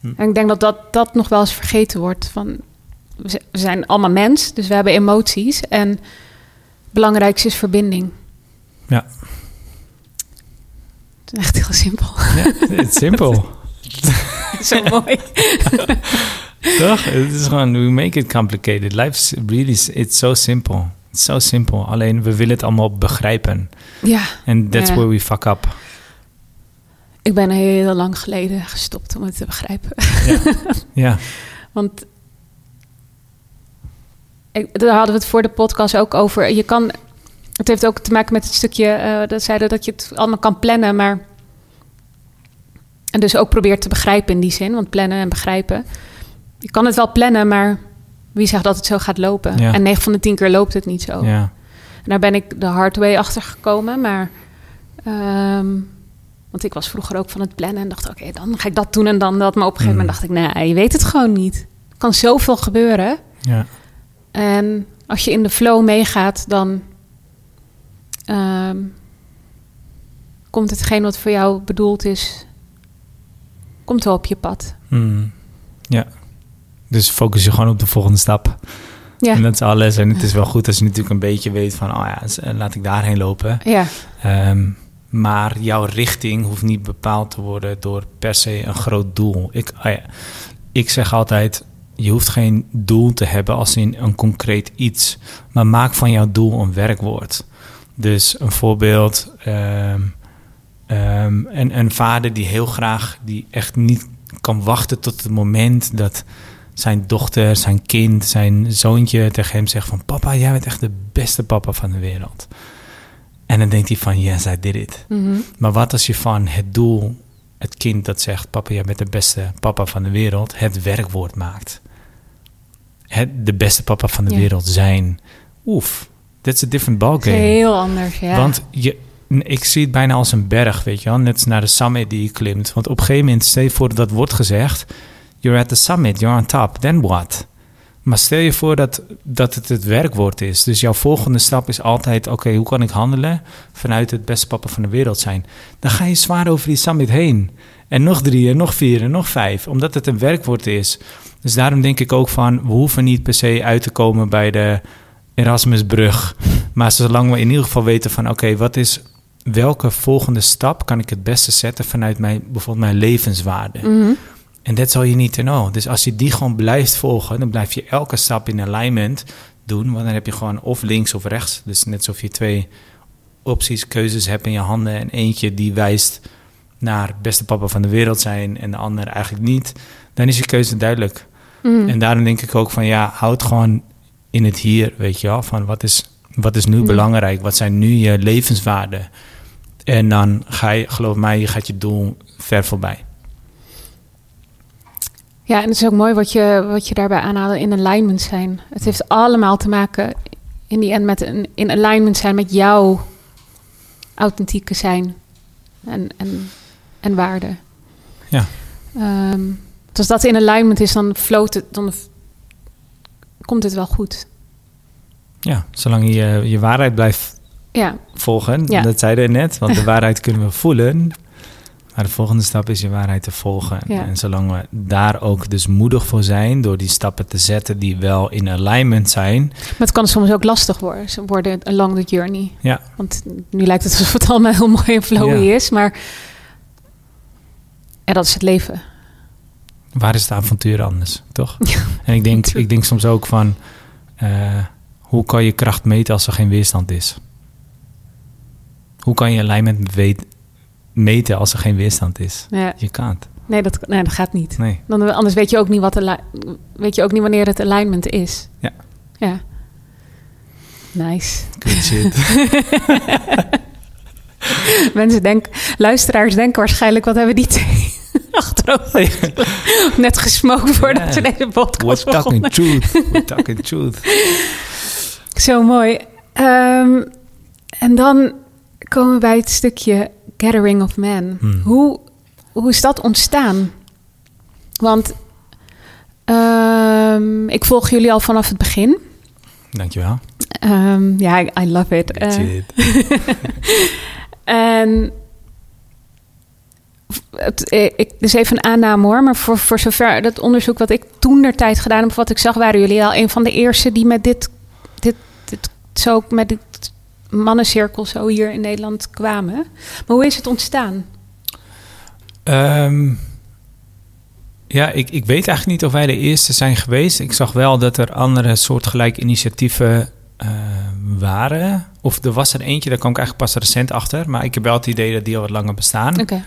Hm. En ik denk dat, dat dat nog wel eens vergeten wordt. Van, we zijn allemaal mens, dus we hebben emoties. En het belangrijkste is verbinding. Ja. Het is echt heel simpel. Ja, it's simple. Zo mooi. Toch? Het is gewoon, we make it complicated. Life is really, it's so simple. It's so simple. Alleen we willen het allemaal begrijpen. Ja, And that's Ja. where we fuck up. Ik ben heel lang geleden gestopt om het te begrijpen. Ja, Want ik, daar hadden we het voor de podcast ook over. Je kan, het heeft ook te maken met het stukje eh, dat zeiden dat je het allemaal kan plannen, maar en dus ook probeert te begrijpen in die zin, want plannen en begrijpen. Je kan het wel plannen, maar wie zegt dat het zo gaat lopen? Ja. En 9 van de 10 keer loopt het niet zo. ja. En daar ben ik de hard way achter gekomen. Maar, ehm, want ik was vroeger ook van het plannen en dacht, oké, dan ga ik dat doen en dan dat. Maar op een gegeven Mm. moment dacht ik, nee, je weet het gewoon niet. Er kan zoveel gebeuren. ja. En als je in de flow meegaat, dan ehm, komt hetgeen wat voor jou bedoeld is, komt wel op je pad. Hmm. Ja. Dus focus je gewoon op de volgende stap. Ja, En dat is alles. En het is wel goed als je natuurlijk een beetje weet van... oh ja, laat ik daarheen lopen. ja, Ehm, maar jouw richting hoeft niet bepaald te worden... door per se een groot doel. Ik, ah ik zeg altijd... je hoeft geen doel te hebben als in een concreet iets. Maar maak van jouw doel een werkwoord. Dus een voorbeeld... ehm, een, een vader die heel graag... die echt niet kan wachten tot het moment dat zijn dochter, zijn kind, zijn zoontje tegen hem zegt van... papa, jij bent echt de beste papa van de wereld. En dan denkt hij van, yes, I did it. Mhm. Maar wat als je van het doel, het kind dat zegt... papa, jij bent de beste papa van de wereld... het werkwoord maakt. Het, de beste papa van de Ja. wereld zijn. Oef, that's a different ballgame. heel anders, ja. Want je, ik zie het bijna als een berg, weet je wel. Net als naar de summit die je klimt. Want op een gegeven moment, stel je voor dat wordt gezegd... You're at the summit, you're on top, then what? Maar stel je voor dat, dat het het werkwoord is. Dus jouw volgende stap is altijd... Oké, hoe kan ik handelen vanuit het beste papa van de wereld zijn? Dan ga je zwaar over die summit heen. En nog drie, en nog vier, en nog vijf. Omdat het een werkwoord is. Dus daarom denk ik ook van... We hoeven niet per se uit te komen bij de Erasmusbrug. Maar zolang we in ieder geval weten van... Oké, wat is... Welke volgende stap kan ik het beste zetten vanuit mijn, bijvoorbeeld mijn levenswaarde? Mhm. En dat zal je niet te know. Dus als je die gewoon blijft volgen, dan blijf je elke stap in alignment doen. Want dan heb je gewoon of links of rechts. Dus net alsof je twee opties, keuzes hebt in je handen. En eentje die wijst naar beste papa van de wereld zijn en de ander eigenlijk niet. Dan is je keuze duidelijk. Mhm. En daarom denk ik ook van ja, houd gewoon in het hier, weet je wel. Van wat is, wat is nu Ja. belangrijk? Wat zijn nu je levenswaarden? En dan ga je, geloof mij, je gaat je doel ver voorbij. Ja, en het is ook mooi wat je, wat je daarbij aanhaalde in alignment zijn. Het heeft allemaal te maken in die end met een, in alignment zijn met jouw authentieke zijn en, en, en waarde. Ja. Ehm, dus als dat in alignment is, dan float het, dan komt het wel goed. Ja, zolang je je, je waarheid blijft Ja, volgen, Ja. dat zeiden we net, want de waarheid kunnen we voelen. Maar de volgende stap is je waarheid te volgen. Ja. En zolang we daar ook dus moedig voor zijn, door die stappen te zetten die wel in alignment zijn. maar het kan soms ook lastig worden, worden along the journey. Ja, Want nu lijkt het alsof het allemaal heel mooi en flowy Ja. is, maar ja, dat is het leven. waar is het avontuur anders, toch? Ja, En ik denk, ik denk soms ook van, eh, hoe kan je kracht meten als er geen weerstand is? Hoe kan je alignment weet- meten als er geen weerstand is? Ja. Je kan het. Nee, dat, nee, dat gaat niet. Nee. Dan, anders weet je ook niet wat ali- weet je ook niet wanneer het alignment is. Ja. Ja. Nice. Good shit. Mensen denken, luisteraars denken waarschijnlijk, wat hebben die twee achterover net gesmoken voordat Ja. we deze podcast We're talking begonnen. truth. We're talking truth. Zo mooi. Ehm, en dan komen we bij het stukje Gathering of Men. Hmm. Hoe, hoe is dat ontstaan? Want ehm, ik volg jullie al vanaf het begin. Dankjewel. Ehm, ja, I, I love it. Shit. En het, eh, ik, dus even een aanname hoor, maar voor, voor zover dat onderzoek wat ik toen der tijd gedaan heb, wat ik zag, waren jullie al een van de eerste die met dit, dit, dit zo met dit mannencirkel zo hier in Nederland kwamen. Maar hoe is het ontstaan? Ehm, ja, ik, ik weet eigenlijk niet of wij de eerste zijn geweest. Ik zag wel dat er andere soortgelijke initiatieven eh, waren. Of er was er eentje, daar kwam ik eigenlijk pas recent achter. Maar ik heb wel het idee dat die al wat langer bestaan. Oké.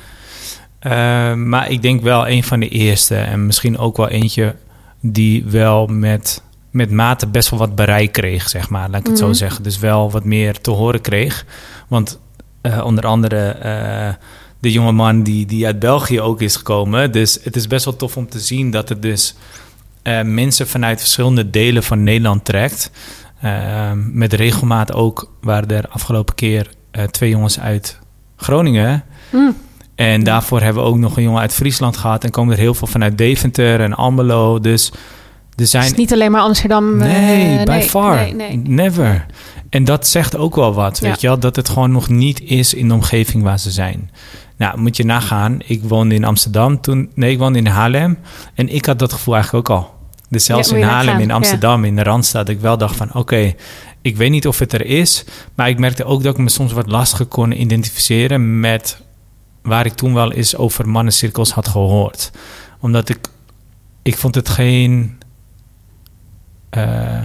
Ehm, maar ik denk wel een van de eerste. En misschien ook wel eentje die wel met, met mate best wel wat bereik kreeg, zeg maar. Laat ik het Mhm. zo zeggen. Dus wel wat meer te horen kreeg. Want eh, onder andere eh, de jongeman die, die uit België ook is gekomen. Dus het is best wel tof om te zien dat het dus eh, mensen vanuit verschillende delen van Nederland trekt. Ehm, met regelmaat ook waren er afgelopen keer twee jongens uit Groningen. Hm. En daarvoor hebben we ook nog een jongen uit Friesland gehad. En komen er heel veel vanuit Deventer en Almelo. Dus er Het zijn... is niet alleen maar Amsterdam. eh, Nee, by far. Nee, nee. Never. En dat zegt ook wel wat, Ja. weet je wel? Dat het gewoon nog niet is in de omgeving waar ze zijn. Nou, moet je nagaan. Ik woonde in Amsterdam toen... Nee, ik woonde in Haarlem. En ik had dat gevoel eigenlijk ook al. Dus zelfs Ja, in Haarlem, in ja. Amsterdam, in de Randstad... ik wel dacht van, oké, ik weet niet of het er is... maar ik merkte ook dat ik me soms wat lastiger kon identificeren... met waar ik toen wel eens over mannencirkels had gehoord. Omdat ik... Ik vond het geen... eh,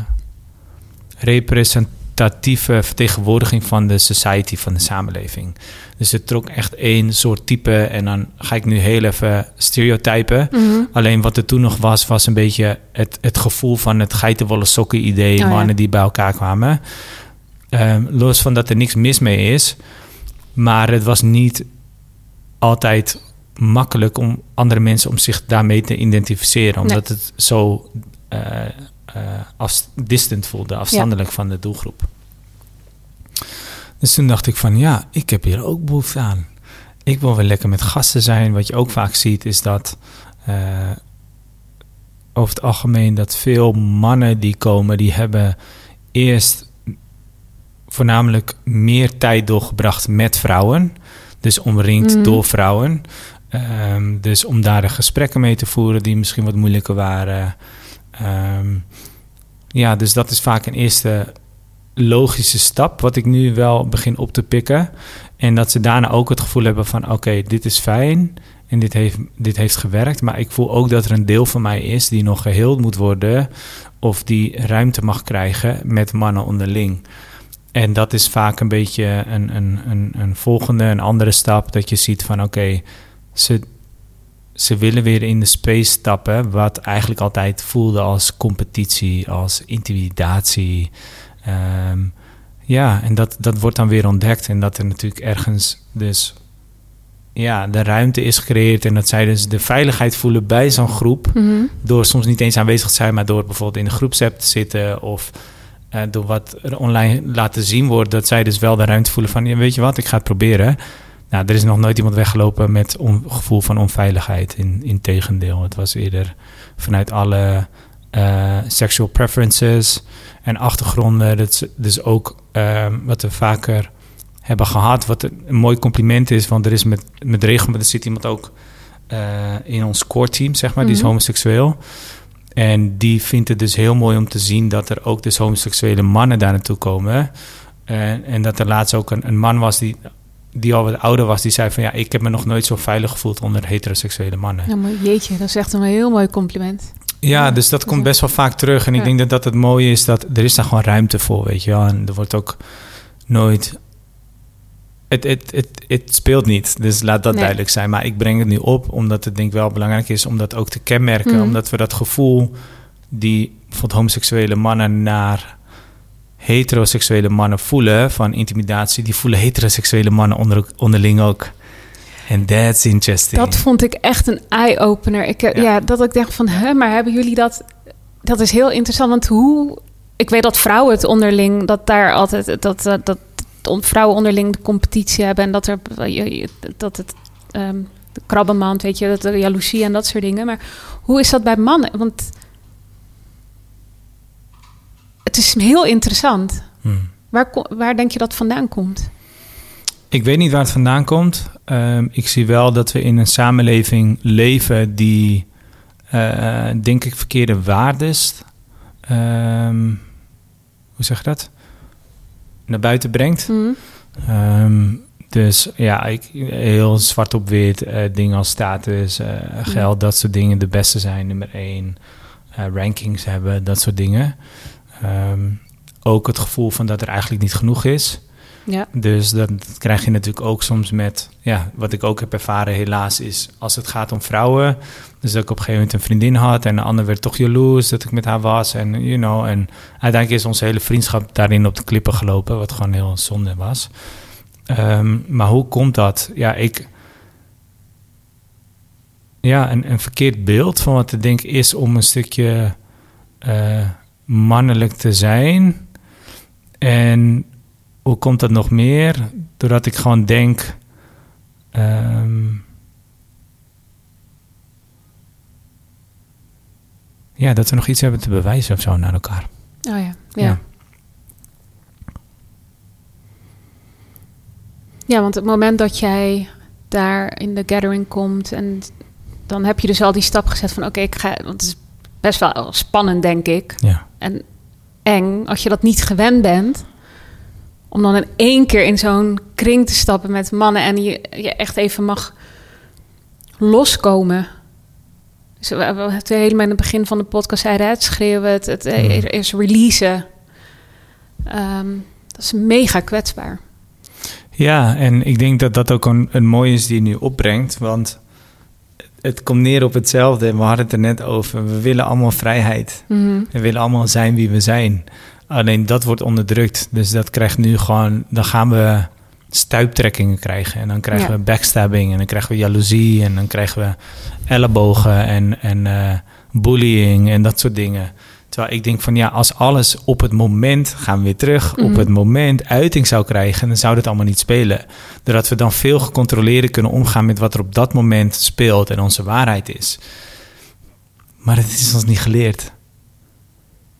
representatieve vertegenwoordiging van de society, van de samenleving. Dus het trok echt één soort type en dan ga ik nu heel even stereotypen. Mhm. Alleen wat er toen nog was, was een beetje het, het gevoel van het geitenwolle sokken idee, Oh ja. mannen die bij elkaar kwamen. Ehm, los van dat er niks mis mee is. Maar het was niet altijd makkelijk om andere mensen om zich daarmee te identificeren. Omdat het zo eh, af, distant voelde, afstandelijk van de doelgroep. Dus toen dacht ik van ja, ik heb hier ook behoefte aan. Ik wil wel lekker met gasten zijn. Wat je ook vaak ziet is dat eh, over het algemeen dat veel mannen die komen, die hebben eerst voornamelijk meer tijd doorgebracht met vrouwen. Dus omringd Mhm. door vrouwen. Ehm, dus om daar de gesprekken mee te voeren die misschien wat moeilijker waren. Ehm, ja, dus dat is vaak een eerste logische stap, wat ik nu wel begin op te pikken. En dat ze daarna ook het gevoel hebben van oké, dit is fijn en dit heeft, dit heeft gewerkt. Maar ik voel ook dat er een deel van mij is die nog geheeld moet worden of die ruimte mag krijgen met mannen onderling. En dat is vaak een beetje een, een, een, een volgende, een andere stap. Dat je ziet van oké, ze, ze willen weer in de space stappen. Wat eigenlijk altijd voelde als competitie, als intimidatie. Ehm, ja, en dat, dat wordt dan weer ontdekt. En dat er natuurlijk ergens dus ja, de ruimte is gecreëerd. En dat zij dus de veiligheid voelen bij zo'n groep. Mhm. Door soms niet eens aanwezig te zijn, maar door bijvoorbeeld in de groepsapp te zitten. Of eh, door wat er online laten zien wordt. Dat zij dus wel de ruimte voelen van, ja, weet je wat, ik ga het proberen. Nou, er is nog nooit iemand weggelopen met on- gevoel van onveiligheid. In, in tegendeel, het was eerder vanuit alle eh, sexual preferences en achtergronden. Dat is dus ook eh, wat we vaker hebben gehad. Wat een mooi compliment is, want er is met, met regelmaat, er zit iemand ook eh, in ons core team, zeg maar, die is Mhm. homoseksueel. En die vindt het dus heel mooi om te zien dat er ook dus homoseksuele mannen daar naartoe komen. En, en dat er laatst ook een, een man was die, die al wat ouder was, die zei van ja, ik heb me nog nooit zo veilig gevoeld onder heteroseksuele mannen. Ja, maar jeetje, dat is echt een heel mooi compliment. Ja, Ja, dus dat dat komt best wel vaak terug. En ik denk dat dat het mooie is, dat er is daar gewoon ruimte voor, weet je wel. En er wordt ook nooit... Het, het, het, het speelt niet, dus laat dat Nee. duidelijk zijn. Maar ik breng het nu op, omdat het denk ik wel belangrijk is... om dat ook te kenmerken, Mhm. omdat we dat gevoel... die bijvoorbeeld homoseksuele mannen naar heteroseksuele mannen voelen... van intimidatie, die voelen heteroseksuele mannen onder, onderling ook. En that's interesting. Dat vond ik echt een eye-opener. Ik, eh, Ja. ja. dat ik dacht van, hè, maar hebben jullie dat... Dat is heel interessant, want hoe... Ik weet dat vrouwen het onderling, dat daar altijd... Dat, eh, dat on- vrouwen onderling de competitie hebben... en dat, er, dat het... ehm de krabbenmand, weet je, dat de jaloezie en dat soort dingen. Maar hoe is dat bij mannen? Want het is heel interessant. Hmm. Waar, waar denk je dat vandaan komt? Ik weet niet waar het vandaan komt. Ehm, ik zie wel dat we in een samenleving leven die, eh, denk ik, verkeerde waardes, ehm, hoe zeg je dat, naar buiten brengt. Hm? Ehm, dus ja, ik, heel zwart op wit, eh, dingen als status, eh, geld, dat soort dingen. De beste zijn, nummer één. rankings hebben, dat soort dingen. Ehm, ook het gevoel van dat er eigenlijk niet genoeg is. Ja. Dus dat krijg je natuurlijk ook soms met, ja, wat ik ook heb ervaren helaas is, als het gaat om vrouwen, dus dat ik op een gegeven moment een vriendin had en de ander werd toch jaloers dat ik met haar was en, you know, en uiteindelijk is onze hele vriendschap daarin op de klippen gelopen, wat gewoon heel zonde was. Ehm, maar hoe komt dat? Ja, ik, ja, een, een verkeerd beeld van wat ik denk is om een stukje eh, mannelijk te zijn en hoe komt dat nog meer? Doordat ik gewoon denk. ehm, ja, dat we nog iets hebben te bewijzen of zo naar elkaar. Oh ja, ja. Ja. ja. want het moment dat jij daar in de gathering komt en dan heb je dus al die stap gezet van oké, ik ga, want het is best wel spannend denk ik Ja. en eng als je dat niet gewend bent om dan in één keer in zo'n kring te stappen met mannen en je, je echt even mag loskomen. Dus we, we het helemaal in het begin van de podcast zeiden, het schreeuwen, het, het Hmm. er is releasen. Ehm, dat is mega kwetsbaar. ja, en ik denk dat dat ook een, een mooie is die je nu opbrengt. Want het komt neer op hetzelfde. En we hadden het er net over. We willen allemaal vrijheid. Mhm. We willen allemaal zijn wie we zijn. Alleen dat wordt onderdrukt. Dus dat krijgt nu gewoon... Dan gaan we stuiptrekkingen krijgen. En dan krijgen Ja. we backstabbing. En dan krijgen we jaloezie. En dan krijgen we ellebogen en, en eh, bullying en dat soort dingen. Terwijl ik denk van ja, als alles op het moment, gaan we weer terug, op Mhm. het moment uiting zou krijgen, dan zou dat allemaal niet spelen. Doordat we dan veel gecontroleerder kunnen omgaan met wat er op dat moment speelt en onze waarheid is. Maar het is ons niet geleerd.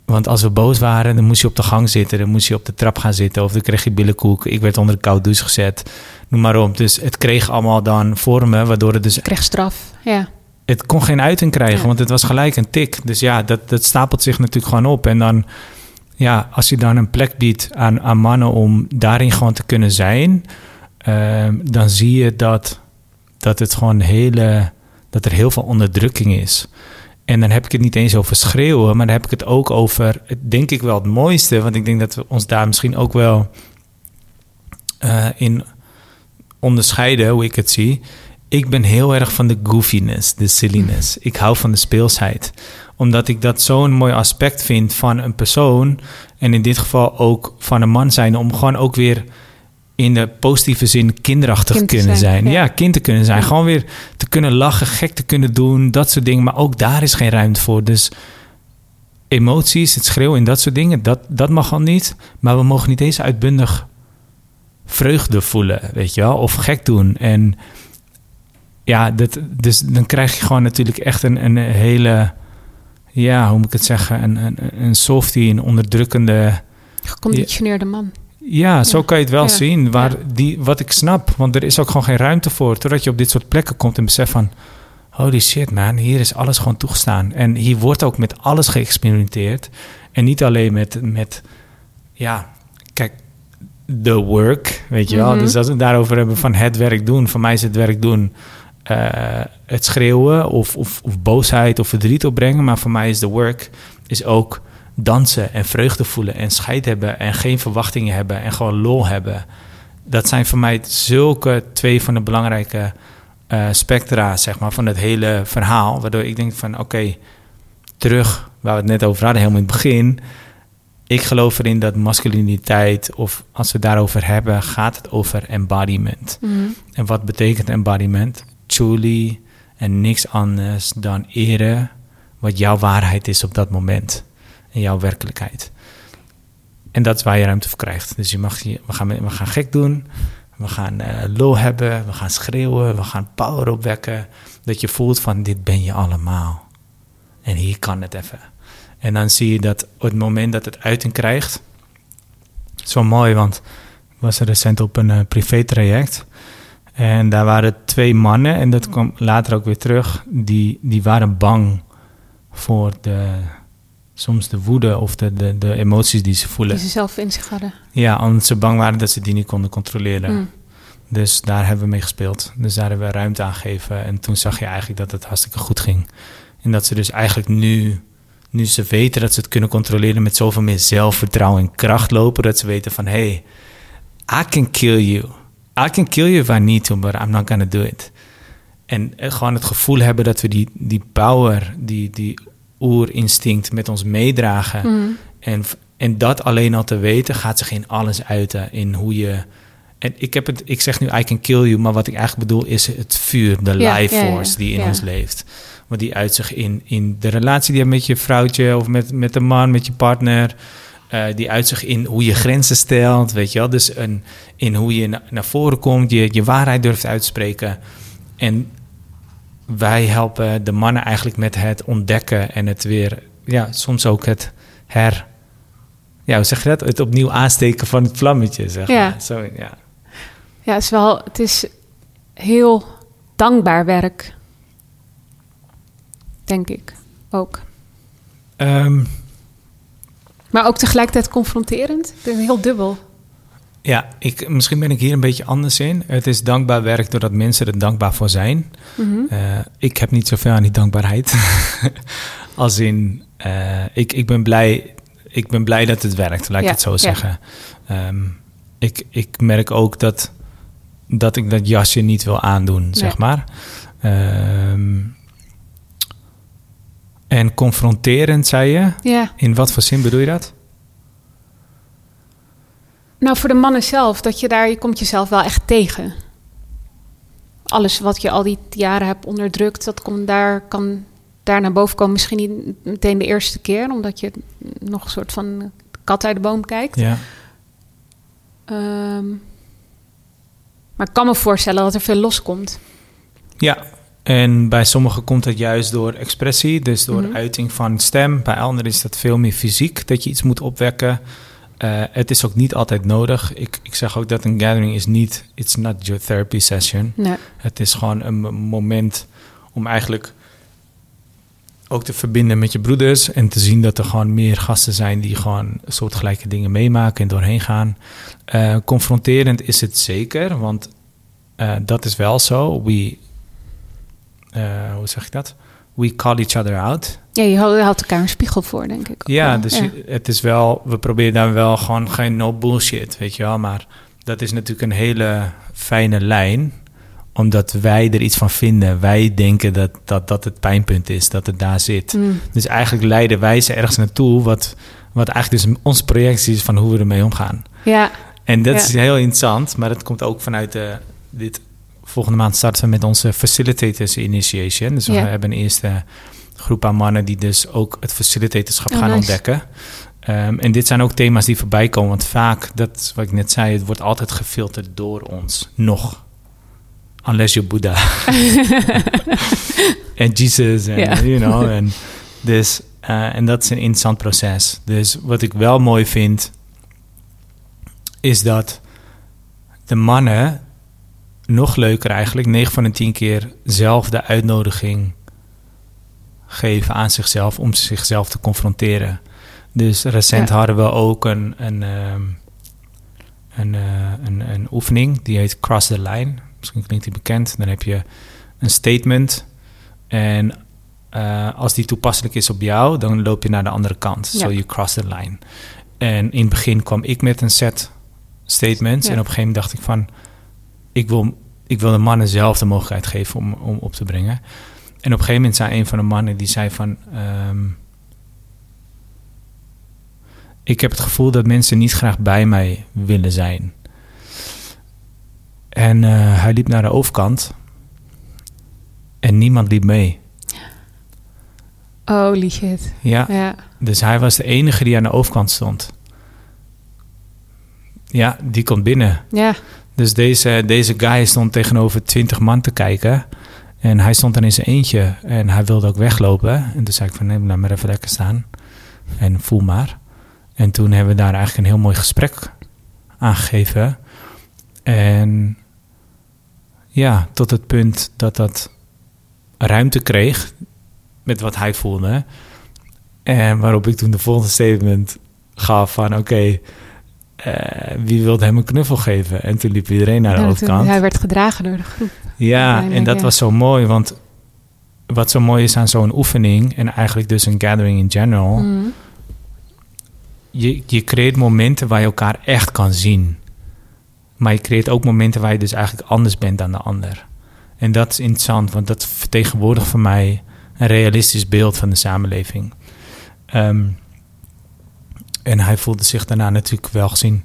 Want als we boos waren, dan moest je op de gang zitten, dan moest je op de trap gaan zitten of dan kreeg je billenkoek. Ik werd onder de koude douche gezet, noem maar op. Dus het kreeg allemaal dan vormen, waardoor het dus Ik kreeg straf. Ja. Het kon geen uiting krijgen, Ja. want het was gelijk een tik. Dus ja, dat, dat stapelt zich natuurlijk gewoon op. En dan, ja, als je dan een plek biedt aan, aan mannen om daarin gewoon te kunnen zijn, ehm, dan zie je dat, dat het gewoon hele, dat er heel veel onderdrukking is. En dan heb ik het niet eens over schreeuwen, maar dan heb ik het ook over, denk ik wel het mooiste, want ik denk dat we ons daar misschien ook wel eh, in onderscheiden, hoe ik het zie. Ik ben heel erg van de goofiness, de silliness. Ik hou van de speelsheid. Omdat ik dat zo'n mooi aspect vind van een persoon. En in dit geval ook van een man zijn. Om gewoon ook weer in de positieve zin kinderachtig Kind te kunnen zijn, zijn. ja. Ja. kind te kunnen zijn. Ja. Gewoon weer te kunnen lachen, gek te kunnen doen. Dat soort dingen. Maar ook daar is geen ruimte voor. Dus emoties, het schreeuwen en dat soort dingen. Dat, dat mag al niet. Maar we mogen niet eens uitbundig vreugde voelen, weet je wel. Of gek doen. En ja, dat, dus dan krijg je gewoon natuurlijk echt een, een hele, ja, hoe moet ik het zeggen, een, een, een softie, een onderdrukkende. Geconditioneerde man. Ja, zo Ja. kan je het wel Ja. zien. Waar Ja. die, wat ik snap, want er is ook gewoon geen ruimte voor. Totdat je op dit soort plekken komt en beseft van, holy shit man, hier is alles gewoon toegestaan. En hier wordt ook met alles geëxperimenteerd. En niet alleen met, met ja, kijk, the work, weet je wel. Mhm. Dus als we het daarover hebben van het werk doen, voor mij is het werk doen eh, het schreeuwen of, of, of boosheid of verdriet opbrengen. Maar voor mij is de work is ook dansen en vreugde voelen en scheid hebben en geen verwachtingen hebben en gewoon lol hebben. Dat zijn voor mij zulke twee van de belangrijke eh, spectra, zeg maar, van het hele verhaal. Waardoor ik denk van, oké, terug waar we het net over hadden, helemaal in het begin. Ik geloof erin dat masculiniteit, of als we het daarover hebben, gaat het over embodiment. Mhm. En wat betekent embodiment? Truly en niks anders dan eren wat jouw waarheid is op dat moment. En jouw werkelijkheid. En dat is waar je ruimte voor krijgt. Dus je mag, je- we, gaan, we gaan gek doen. We gaan lol hebben. We gaan schreeuwen. We gaan power opwekken. Dat je voelt van dit ben je allemaal. En hier kan het even. En dan zie je dat op het moment dat het uiting krijgt. Wel mooi, want ik was recent op een eh, privé-traject. En daar waren twee mannen, en dat kwam later ook weer terug, die, die waren bang voor de, soms de woede of de, de, de emoties die ze voelen. Die ze zelf in zich hadden. Ja, omdat ze bang waren dat ze die niet konden controleren. Mm. Dus daar hebben we mee gespeeld. Dus daar hebben we ruimte aan gegeven. En toen zag je eigenlijk dat het hartstikke goed ging. En dat ze dus eigenlijk nu, nu ze weten dat ze het kunnen controleren met zoveel meer zelfvertrouwen en kracht lopen, dat ze weten van hey, I can kill you. I can kill you if I need to, but I'm not gonna do it. En eh, gewoon het gevoel hebben dat we die, die power, die, die oerinstinct met ons meedragen. Mm. En, en dat alleen al te weten, gaat zich in alles uiten. In hoe je. En ik, heb het, ik zeg nu I can kill you, maar wat ik eigenlijk bedoel is het vuur, de life force die in ons leeft. Want die uit zich in, in de relatie die je hebt met je vrouwtje of met, met de man, met je partner. Eh, die uit zich in hoe je grenzen stelt, weet je wel. Dus een, in hoe je na- naar voren komt, je, je waarheid durft uit te spreken. En wij helpen de mannen eigenlijk met het ontdekken en het weer, ja, soms ook het her, ja, hoe zeg je dat? Het opnieuw aansteken van het vlammetje, zeg Ja. maar. Zo, ja. Ja, het is wel, het is heel dankbaar werk. Denk ik ook. Ehm, Maar ook tegelijkertijd confronterend. Het is heel dubbel. ja, ik, misschien ben ik hier een beetje anders in. Het is dankbaar werk doordat mensen er dankbaar voor zijn. Mhm. Eh, ik heb niet zoveel aan die dankbaarheid. Als in, eh, ik, ik, ben blij, ik ben blij dat het werkt, laat ik Ja, het zo ja. zeggen. Ehm, ik, ik merk ook dat, dat ik dat jasje niet wil aandoen, zeg maar. Ehm, en confronterend, zei je. Ja, In wat voor zin bedoel je dat? Nou, voor de mannen zelf, dat je daar, je komt jezelf wel echt tegen. Alles wat je al die jaren hebt onderdrukt, dat komt daar, kan daar naar boven komen. Misschien niet meteen de eerste keer, omdat je nog een soort van kat uit de boom kijkt. Ja. Ehm, maar ik kan me voorstellen dat er veel loskomt. Ja, en bij sommigen komt het juist door expressie, dus door Mhm. uiting van stem. Bij anderen is dat veel meer fysiek, dat je iets moet opwekken. Eh, het is ook niet altijd nodig. Ik, ik zeg ook dat een gathering is niet, it's not your therapy session. Nee. Het is gewoon een moment om eigenlijk ook te verbinden met je broeders en te zien dat er gewoon meer gasten zijn die gewoon soortgelijke dingen meemaken en doorheen gaan. Eh, confronterend is het zeker, want eh, dat is wel zo. We, eh, hoe zeg ik dat? We call each other out. Ja, je houdt elkaar een spiegel voor, denk ik. Ja, wel. dus het is wel, we proberen dan wel gewoon geen no bullshit, weet je wel. Maar dat is natuurlijk een hele fijne lijn, omdat wij er iets van vinden. Wij denken dat dat, dat het pijnpunt is, dat het daar zit. Mm. Dus eigenlijk leiden wij ze ergens naartoe, wat, wat eigenlijk dus onze projectie is van hoe we ermee omgaan. Ja, En dat Ja. is heel interessant, maar dat komt ook vanuit de, dit. Volgende maand starten we met onze Facilitators Initiation. Dus we hebben een eerste groep aan mannen die dus ook het facilitatorschap Oh, gaan nice. ontdekken. Ehm, en dit zijn ook thema's die voorbij komen, want vaak, dat is wat ik net zei, het wordt altijd gefilterd door ons. Nog. Unless you're Buddha. en Jesus en, you know. En, dus, eh, en dat is een interessant proces. Dus wat ik wel mooi vind, is dat de mannen, nog leuker eigenlijk, 9 van de 10 keer zelf de uitnodiging geven aan zichzelf om zichzelf te confronteren. Dus recent Ja. hadden we ook een, een, ehm, een, eh, een, een oefening die heet Cross the Line. Misschien klinkt die bekend. Dan heb je een statement en eh, als die toepasselijk is op jou, dan loop je naar de andere kant. Ja. So you cross the line. En in het begin kwam ik met een set statements. Ja. En op een gegeven moment dacht ik van... Ik wil, ik wil de mannen zelf de mogelijkheid geven om, om op te brengen. En op een gegeven moment zei een van de mannen... die zei van... ehm, ik heb het gevoel dat mensen niet graag bij mij willen zijn. En eh, hij liep naar de overkant. En niemand liep mee. holy shit. Ja, Ja, dus hij was de enige die aan de overkant stond. Ja, die komt binnen. ja. Dus deze, deze guy stond tegenover twintig man te kijken. En hij stond er in zijn eentje. En hij wilde ook weglopen. En toen zei ik van, nee, laat maar even lekker staan. En voel maar. En toen hebben we daar eigenlijk een heel mooi gesprek aangegeven. En ja, tot het punt dat dat ruimte kreeg met wat hij voelde. En waarop ik toen de volgende statement gaf van, oké, eh, wie wilde hem een knuffel geven? En toen liep iedereen naar de Ja, toen- overkant. hij werd gedragen door de groep. Ja, en dat ja. was zo mooi, want wat zo mooi is aan zo'n oefening en eigenlijk dus een gathering in general, Mm. je, je creëert momenten waar je elkaar echt kan zien. Maar je creëert ook momenten waar je dus eigenlijk anders bent dan de ander. En dat is interessant, want dat vertegenwoordigt voor mij een realistisch beeld van de samenleving. Ehm, en hij voelde zich daarna natuurlijk wel gezien.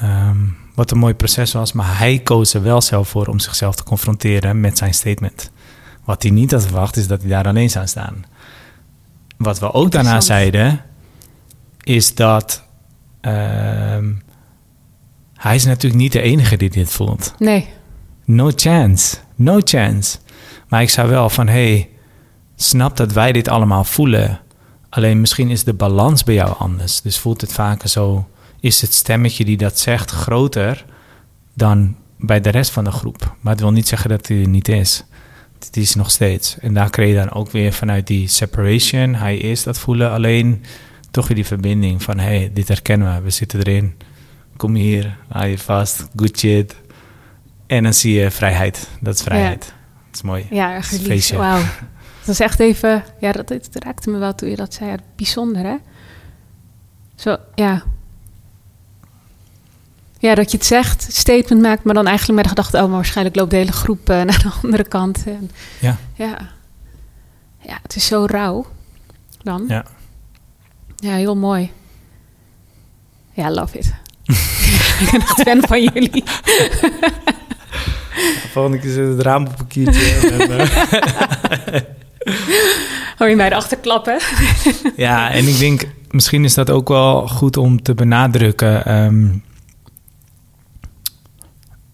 Ehm, wat een mooi proces was, maar hij koos er wel zelf voor om zichzelf te confronteren met zijn statement. Wat hij niet had verwacht, is dat hij daar alleen zou staan. Wat we ook daarna zeiden, is dat ehm, hij is natuurlijk niet de enige die dit voelt. Nee, No chance. No chance. Maar ik zei wel van, hey, snap dat wij dit allemaal voelen. Alleen misschien is de balans bij jou anders. Dus voelt het vaker zo, is het stemmetje die dat zegt groter dan bij de rest van de groep. Maar het wil niet zeggen dat hij er niet is. Die is nog steeds. En daar kreeg je dan ook weer vanuit die separation, hij is dat voelen. Alleen toch weer die verbinding van, hey, dit herkennen we, we zitten erin. Kom hier, hou je vast, good shit. En dan zie je vrijheid. Dat is vrijheid. Dat is mooi. ja, erg Het. Wauw. Dat is echt even... Ja, dat, het raakte me wel toen je dat zei. Ja, bijzonder, hè? Zo, ja. Ja, dat je het zegt, statement maakt, maar dan eigenlijk met de gedachte... oh, maar waarschijnlijk loopt de hele groep eh, naar de andere kant. En, Ja. ja. Ja, het is zo rauw dan. Ja. Ja, heel mooi. Ja, love it. ik ben echt fan van jullie. Volgende keer zit het raam op een kiertje. en, eh, Hoor je mij erachter klappen? ja, en ik denk, misschien is dat ook wel goed om te benadrukken. Ehm,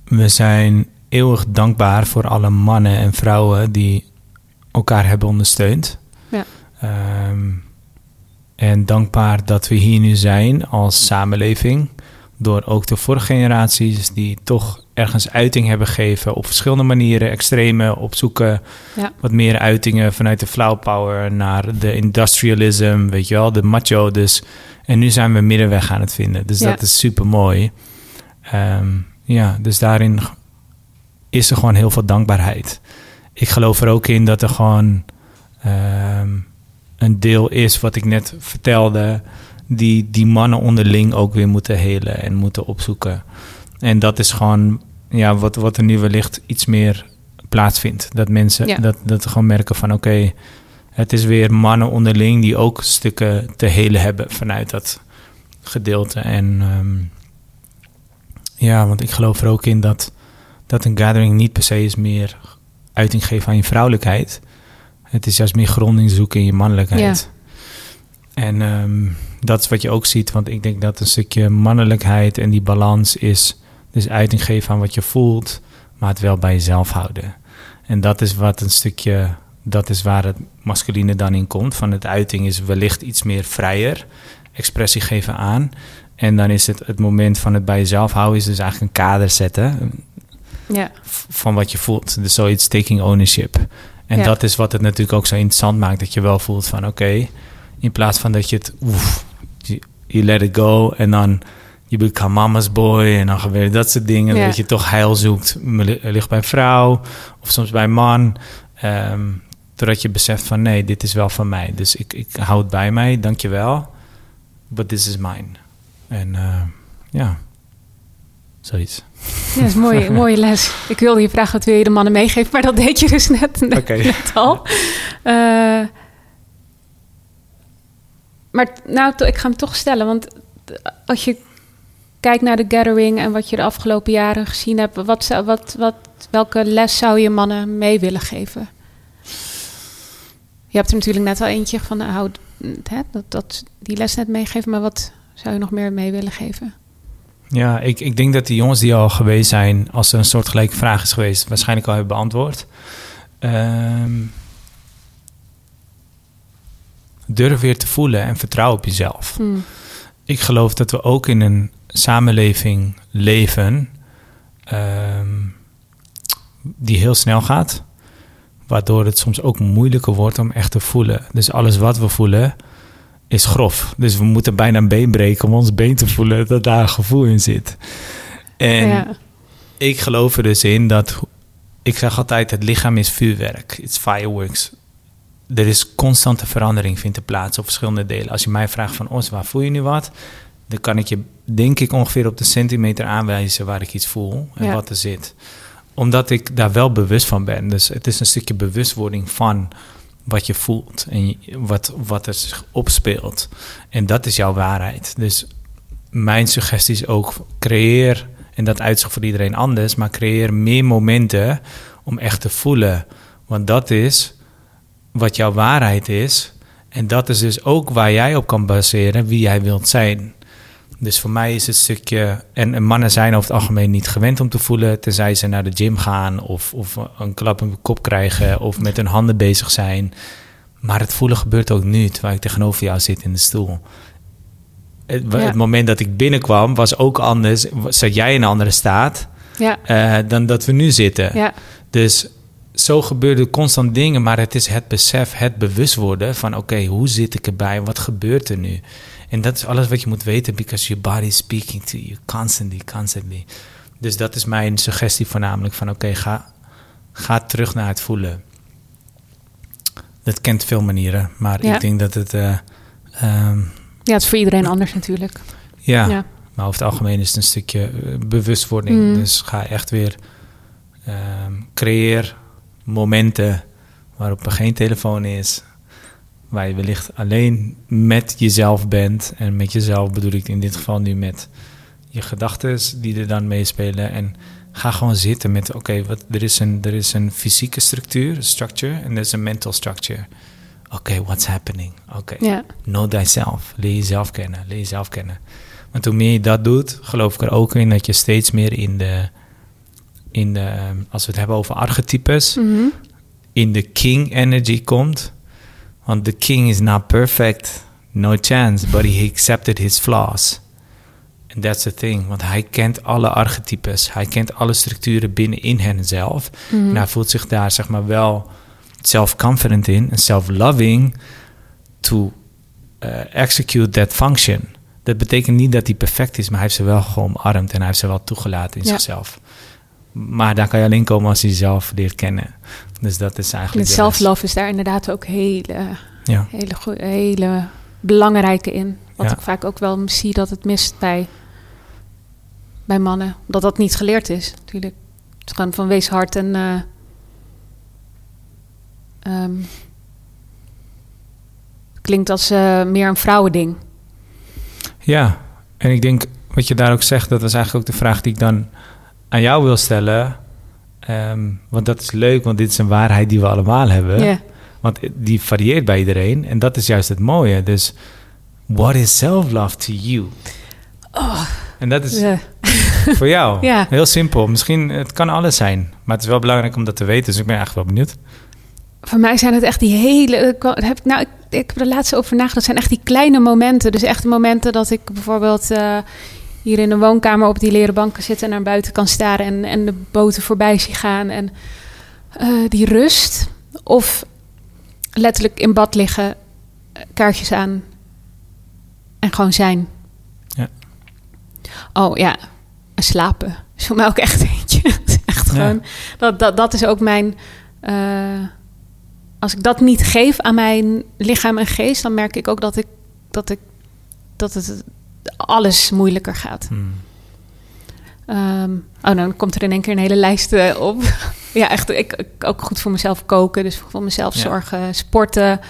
we zijn eeuwig dankbaar voor alle mannen en vrouwen die elkaar hebben ondersteund. Ja. Ehm, en dankbaar dat we hier nu zijn als samenleving. Door ook de vorige generaties die toch ergens uiting hebben gegeven op verschillende manieren. Extreme opzoeken, Ja. wat meer uitingen vanuit de flower power naar de industrialism, weet je wel, de macho. Dus, en nu zijn we middenweg aan het vinden. Dus Ja. dat is super mooi. ja, dus daarin is er gewoon heel veel dankbaarheid. Ik geloof er ook in dat er gewoon ehm, een deel is wat ik net vertelde, die die mannen onderling ook weer moeten helen en moeten opzoeken. En dat is gewoon ja, wat, wat er nu wellicht iets meer plaatsvindt. Dat mensen Ja. dat, dat gewoon merken van oké, het is weer mannen onderling die ook stukken te helen hebben vanuit dat gedeelte. En ehm, ja, want ik geloof er ook in dat, dat een gathering niet per se is meer uiting geven aan je vrouwelijkheid. Het is juist meer gronding zoeken in je mannelijkheid. En ehm, dat is wat je ook ziet, want ik denk dat een stukje mannelijkheid en die balans is dus uiting geven aan wat je voelt, maar het wel bij jezelf houden. En dat is wat een stukje, dat is waar het masculine dan in komt. Van het uiting is wellicht iets meer vrijer, expressie geven aan. En dan is het het moment van het bij jezelf houden, is dus eigenlijk een kader zetten Ja, van wat je voelt. Dus zoiets taking ownership. En Ja. dat is wat het natuurlijk ook zo interessant maakt. Dat je wel voelt van oké, in plaats van dat je het, oef, je let it go en dan je become mama's boy en dan gebeuren dat soort dingen. Ja. Dat je toch heil zoekt, ligt bij vrouw of soms bij man. Ehm totdat je beseft van nee, dit is wel van mij. Dus ik, ik hou het bij mij, dankjewel. But this is mine. En eh, ja, zoiets. Ja, dat is een mooie, mooie les. Ik wilde je vragen wat wil je de mannen meegeven, maar dat deed je dus net, net, al. Eh, maar nou, ik ga hem toch stellen, want als je kijkt naar de gathering en wat je de afgelopen jaren gezien hebt, wat, wat, wat, welke les zou je mannen mee willen geven? Je hebt er natuurlijk net al eentje van, nou, hou, hè, dat, dat, die les net meegeven, maar wat zou je nog meer mee willen geven? Ja, ik, ik denk dat die jongens die al geweest zijn, als er een soortgelijke vraag is geweest, waarschijnlijk al hebben beantwoord. Ehm, durf weer te voelen en vertrouw op jezelf. Hmm. Ik geloof dat we ook in een samenleving leven ehm, die heel snel gaat, waardoor het soms ook moeilijker wordt om echt te voelen. Dus alles wat we voelen is grof. Dus we moeten bijna een been breken om ons been te voelen dat daar een gevoel in zit. En ja. ik geloof er dus in dat. Ik zeg altijd: het lichaam is vuurwerk. It's fireworks. Er is constante verandering vindt er plaats op verschillende delen. Als je mij vraagt van Os, waar voel je nu wat? Dan kan ik je, denk ik, ongeveer op de centimeter aanwijzen waar ik iets voel en Ja. wat er zit. Omdat ik daar wel bewust van ben. Dus het is een stukje bewustwording van wat je voelt en wat, wat er zich opspeelt. En dat is jouw waarheid. Dus mijn suggestie is ook: creëer, en dat uitzicht voor iedereen anders, maar creëer meer momenten om echt te voelen. Want dat is wat jouw waarheid is. En dat is dus ook waar jij op kan baseren wie jij wilt zijn. Dus voor mij is het stukje. En, en mannen zijn over het algemeen niet gewend om te voelen. Tenzij ze naar de gym gaan. Of, of een klap in de kop krijgen. Of met hun handen bezig zijn. Maar het voelen gebeurt ook nu. Terwijl ik tegenover jou zit in de stoel. Het, Ja. het moment dat ik binnenkwam was ook anders. Zat jij in een andere staat. Ja, eh, dan dat we nu zitten. ja, Dus zo gebeuren constant dingen, maar het is het besef, het bewust worden van oké, hoe zit ik erbij? Wat gebeurt er nu? En dat is alles wat je moet weten, because your body is speaking to you constantly, constantly. Dus dat is mijn suggestie voornamelijk van oké, ga, ga terug naar het voelen. Dat kent veel manieren, maar Ja. ik denk dat het, eh, ehm, ja, het is voor iedereen anders natuurlijk. ja, Ja. maar over het algemeen is het een stukje eh, bewustwording. Mm. Dus ga echt weer ehm, creëer momenten waarop er geen telefoon is. Waar je wellicht alleen met jezelf bent. En met jezelf bedoel ik in dit geval nu met je gedachten die er dan meespelen. En ga gewoon zitten met, oké, wat er, is een, er is een fysieke structuur, structure, en er is een mental structure. Oké, what's happening? Oké, know thyself. Leer jezelf kennen, leer jezelf kennen. Want hoe meer je dat doet, geloof ik er ook in dat je steeds meer in de, in de als we het hebben over archetypes, Mhm. in de king energy komt. Want the king is not perfect, no chance, but he accepted his flaws. And that's the thing, want hij kent alle archetypes, hij kent alle structuren binnenin henzelf. Mhm. En hij voelt zich daar zeg maar wel self-confident in en self-loving to eh, execute that function. Dat betekent niet dat hij perfect is, maar hij heeft ze wel gewoon omarmd en hij heeft ze wel toegelaten in Ja. zichzelf. Maar daar kan je alleen komen als je jezelf leert kennen. Dus dat is En eigenlijk. les. self-love is daar inderdaad ook hele, Ja. hele, hele belangrijke in. Wat Ja. ik vaak ook wel zie dat het mist bij, bij mannen. Dat dat niet geleerd is, natuurlijk. Het is gewoon van wees hard en... eh, ehm, klinkt als eh, meer een vrouwending. Ja, en ik denk wat je daar ook zegt, dat was eigenlijk ook de vraag die ik dan aan jou wil stellen. Ehm, want dat is leuk, want dit is een waarheid die we allemaal hebben. Want die varieert bij iedereen. En dat is juist het mooie. Dus, what is self-love to you? En dat is voor jou heel simpel. Misschien, het kan alles zijn. Maar het is wel belangrijk om dat te weten. Dus ik ben eigenlijk wel benieuwd. Voor mij zijn het echt die hele. Heb ik, nou, ik, ik heb er laatst over nagedacht. Het zijn echt die kleine momenten. Dus echt momenten dat ik bijvoorbeeld eh, hier in de woonkamer op die leren banken zit en naar buiten kan staren en, en de boten voorbij zie gaan. En eh, die rust. Of letterlijk in bad liggen, eh, kaartjes aan en gewoon zijn. Ja. Oh ja, en slapen. Is voor mij ook echt eentje. Echt Ja. gewoon. Dat, dat, dat is ook mijn. eh, als ik dat niet geef aan mijn lichaam en geest, dan merk ik ook dat ik dat ik dat het alles moeilijker gaat. Hmm. Ehm, oh, dan komt er in één keer een hele lijst eh, op. ja, echt. Ik, ik- ook goed voor mezelf koken, dus voor mezelf Ja. zorgen, sporten.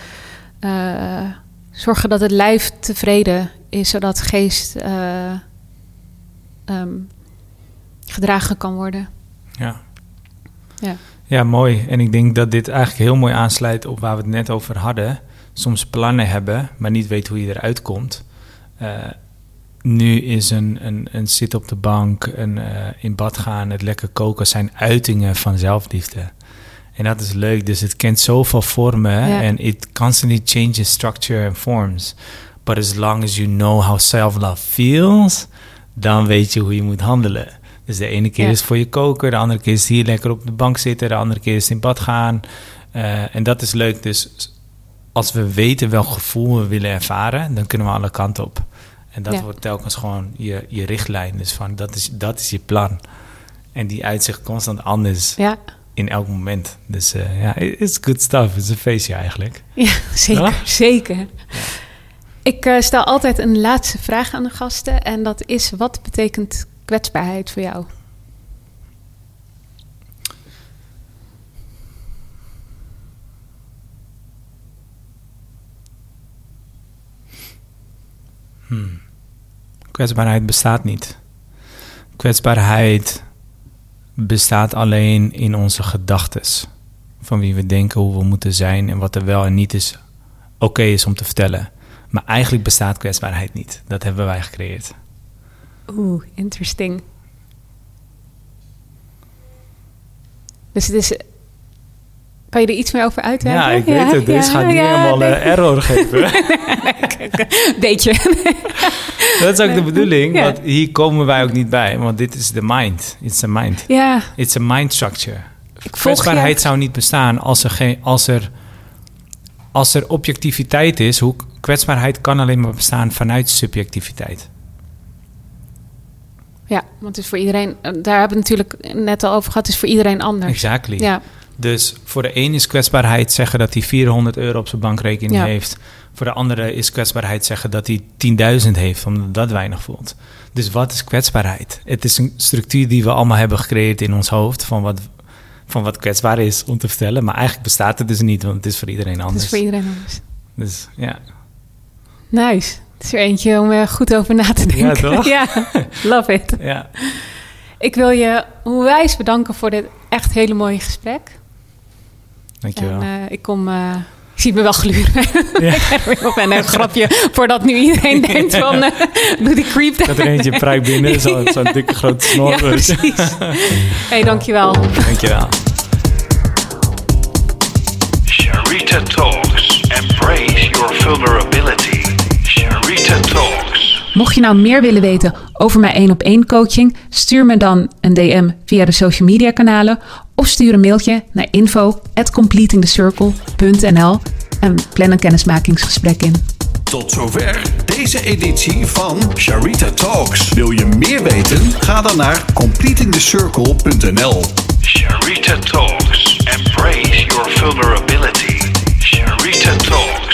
eh, zorgen dat het lijf tevreden is, zodat geest eh, ehm, gedragen kan worden. Ja. Ja. Ja, mooi. En ik denk dat dit eigenlijk heel mooi aansluit op waar we het net over hadden. Soms plannen hebben, maar niet weten hoe je eruit komt. Nu is een, een, een zit op de bank, een eh, in bad gaan, het lekker koken zijn uitingen van zelfliefde. En dat is leuk. Dus het kent zoveel vormen Ja. en it constantly changes structure and forms. But as long as you know how self-love feels, dan weet je hoe je moet handelen. Dus de ene keer Ja. is het voor je koken, de andere keer is hier lekker op de bank zitten, de andere keer is het in bad gaan. Eh, en dat is leuk. Dus als we weten welk gevoel we willen ervaren, dan kunnen we alle kanten op. En dat Ja. wordt telkens gewoon je, je richtlijn. Dus van dat is, dat is je plan. En die uitzicht constant anders Ja, in elk moment. Dus eh, ja, it's good stuff. Het is een feestje eigenlijk. ja zeker. Ja? zeker. Ik eh, stel altijd een laatste vraag aan de gasten. En dat is: wat betekent kwetsbaarheid voor jou? Kwetsbaarheid bestaat niet. Kwetsbaarheid bestaat alleen in onze gedachtes. Van wie we denken, hoe we moeten zijn en wat er wel en niet is oké is om te vertellen. Maar eigenlijk bestaat kwetsbaarheid niet. Dat hebben wij gecreëerd. Oeh, interesting. Dus het is. Kan je er iets meer over uitwerken? Ja, ik weet het. Deze gaat niet helemaal nee. eh, error geven. Beetje. dat is ook de bedoeling. Ja. Want hier komen wij ook niet bij. Want dit is de mind. It's a mind. ja, It's a mind structure. Kwetsbaarheid zou niet bestaan als er, geen, als, er, als er objectiviteit is. Hoe, kwetsbaarheid kan alleen maar bestaan vanuit subjectiviteit. Ja, want het is voor iedereen. Daar hebben we het natuurlijk net al over gehad. Het is voor iedereen anders. Exactly. Ja, Dus voor de een is kwetsbaarheid zeggen dat hij 400 euro op zijn bankrekening Ja. heeft. Voor de andere is kwetsbaarheid zeggen dat hij 10.000 heeft, omdat dat weinig voelt. Dus wat is kwetsbaarheid? Het is een structuur die we allemaal hebben gecreëerd in ons hoofd van wat, van wat kwetsbaar is om te vertellen. Maar eigenlijk bestaat het dus niet, want het is voor iedereen het anders. is voor iedereen anders. Dus ja, Nice. Het is er eentje om er goed over na te denken. Ja, toch? ja, love it. Ja. Ik wil je onwijs bedanken voor dit echt hele mooie gesprek. Dankjewel. En, eh, ik kom... eh, ik zie me wel gluren. Ja. ik een eh, grapje voordat nu iedereen denkt van... eh, doe die creep had er eentje pruik binnen, zo'n zo'n dikke grote snor. Ja, precies. hey, dankjewel. Dankjewel. Sharita Talks. Embrace your vulnerability. Sharita Talks. Mocht je nou meer willen weten over mijn één op één coaching, stuur me dan een DM via de social media kanalen of stuur een mailtje naar info@completingthecircle.nl en plan een kennismakingsgesprek in. Tot zover deze editie van Sharita Talks. Wil je meer weten? Ga dan naar completingthecircle.nl. Sharita Talks. Embrace your vulnerability. Sharita Talks.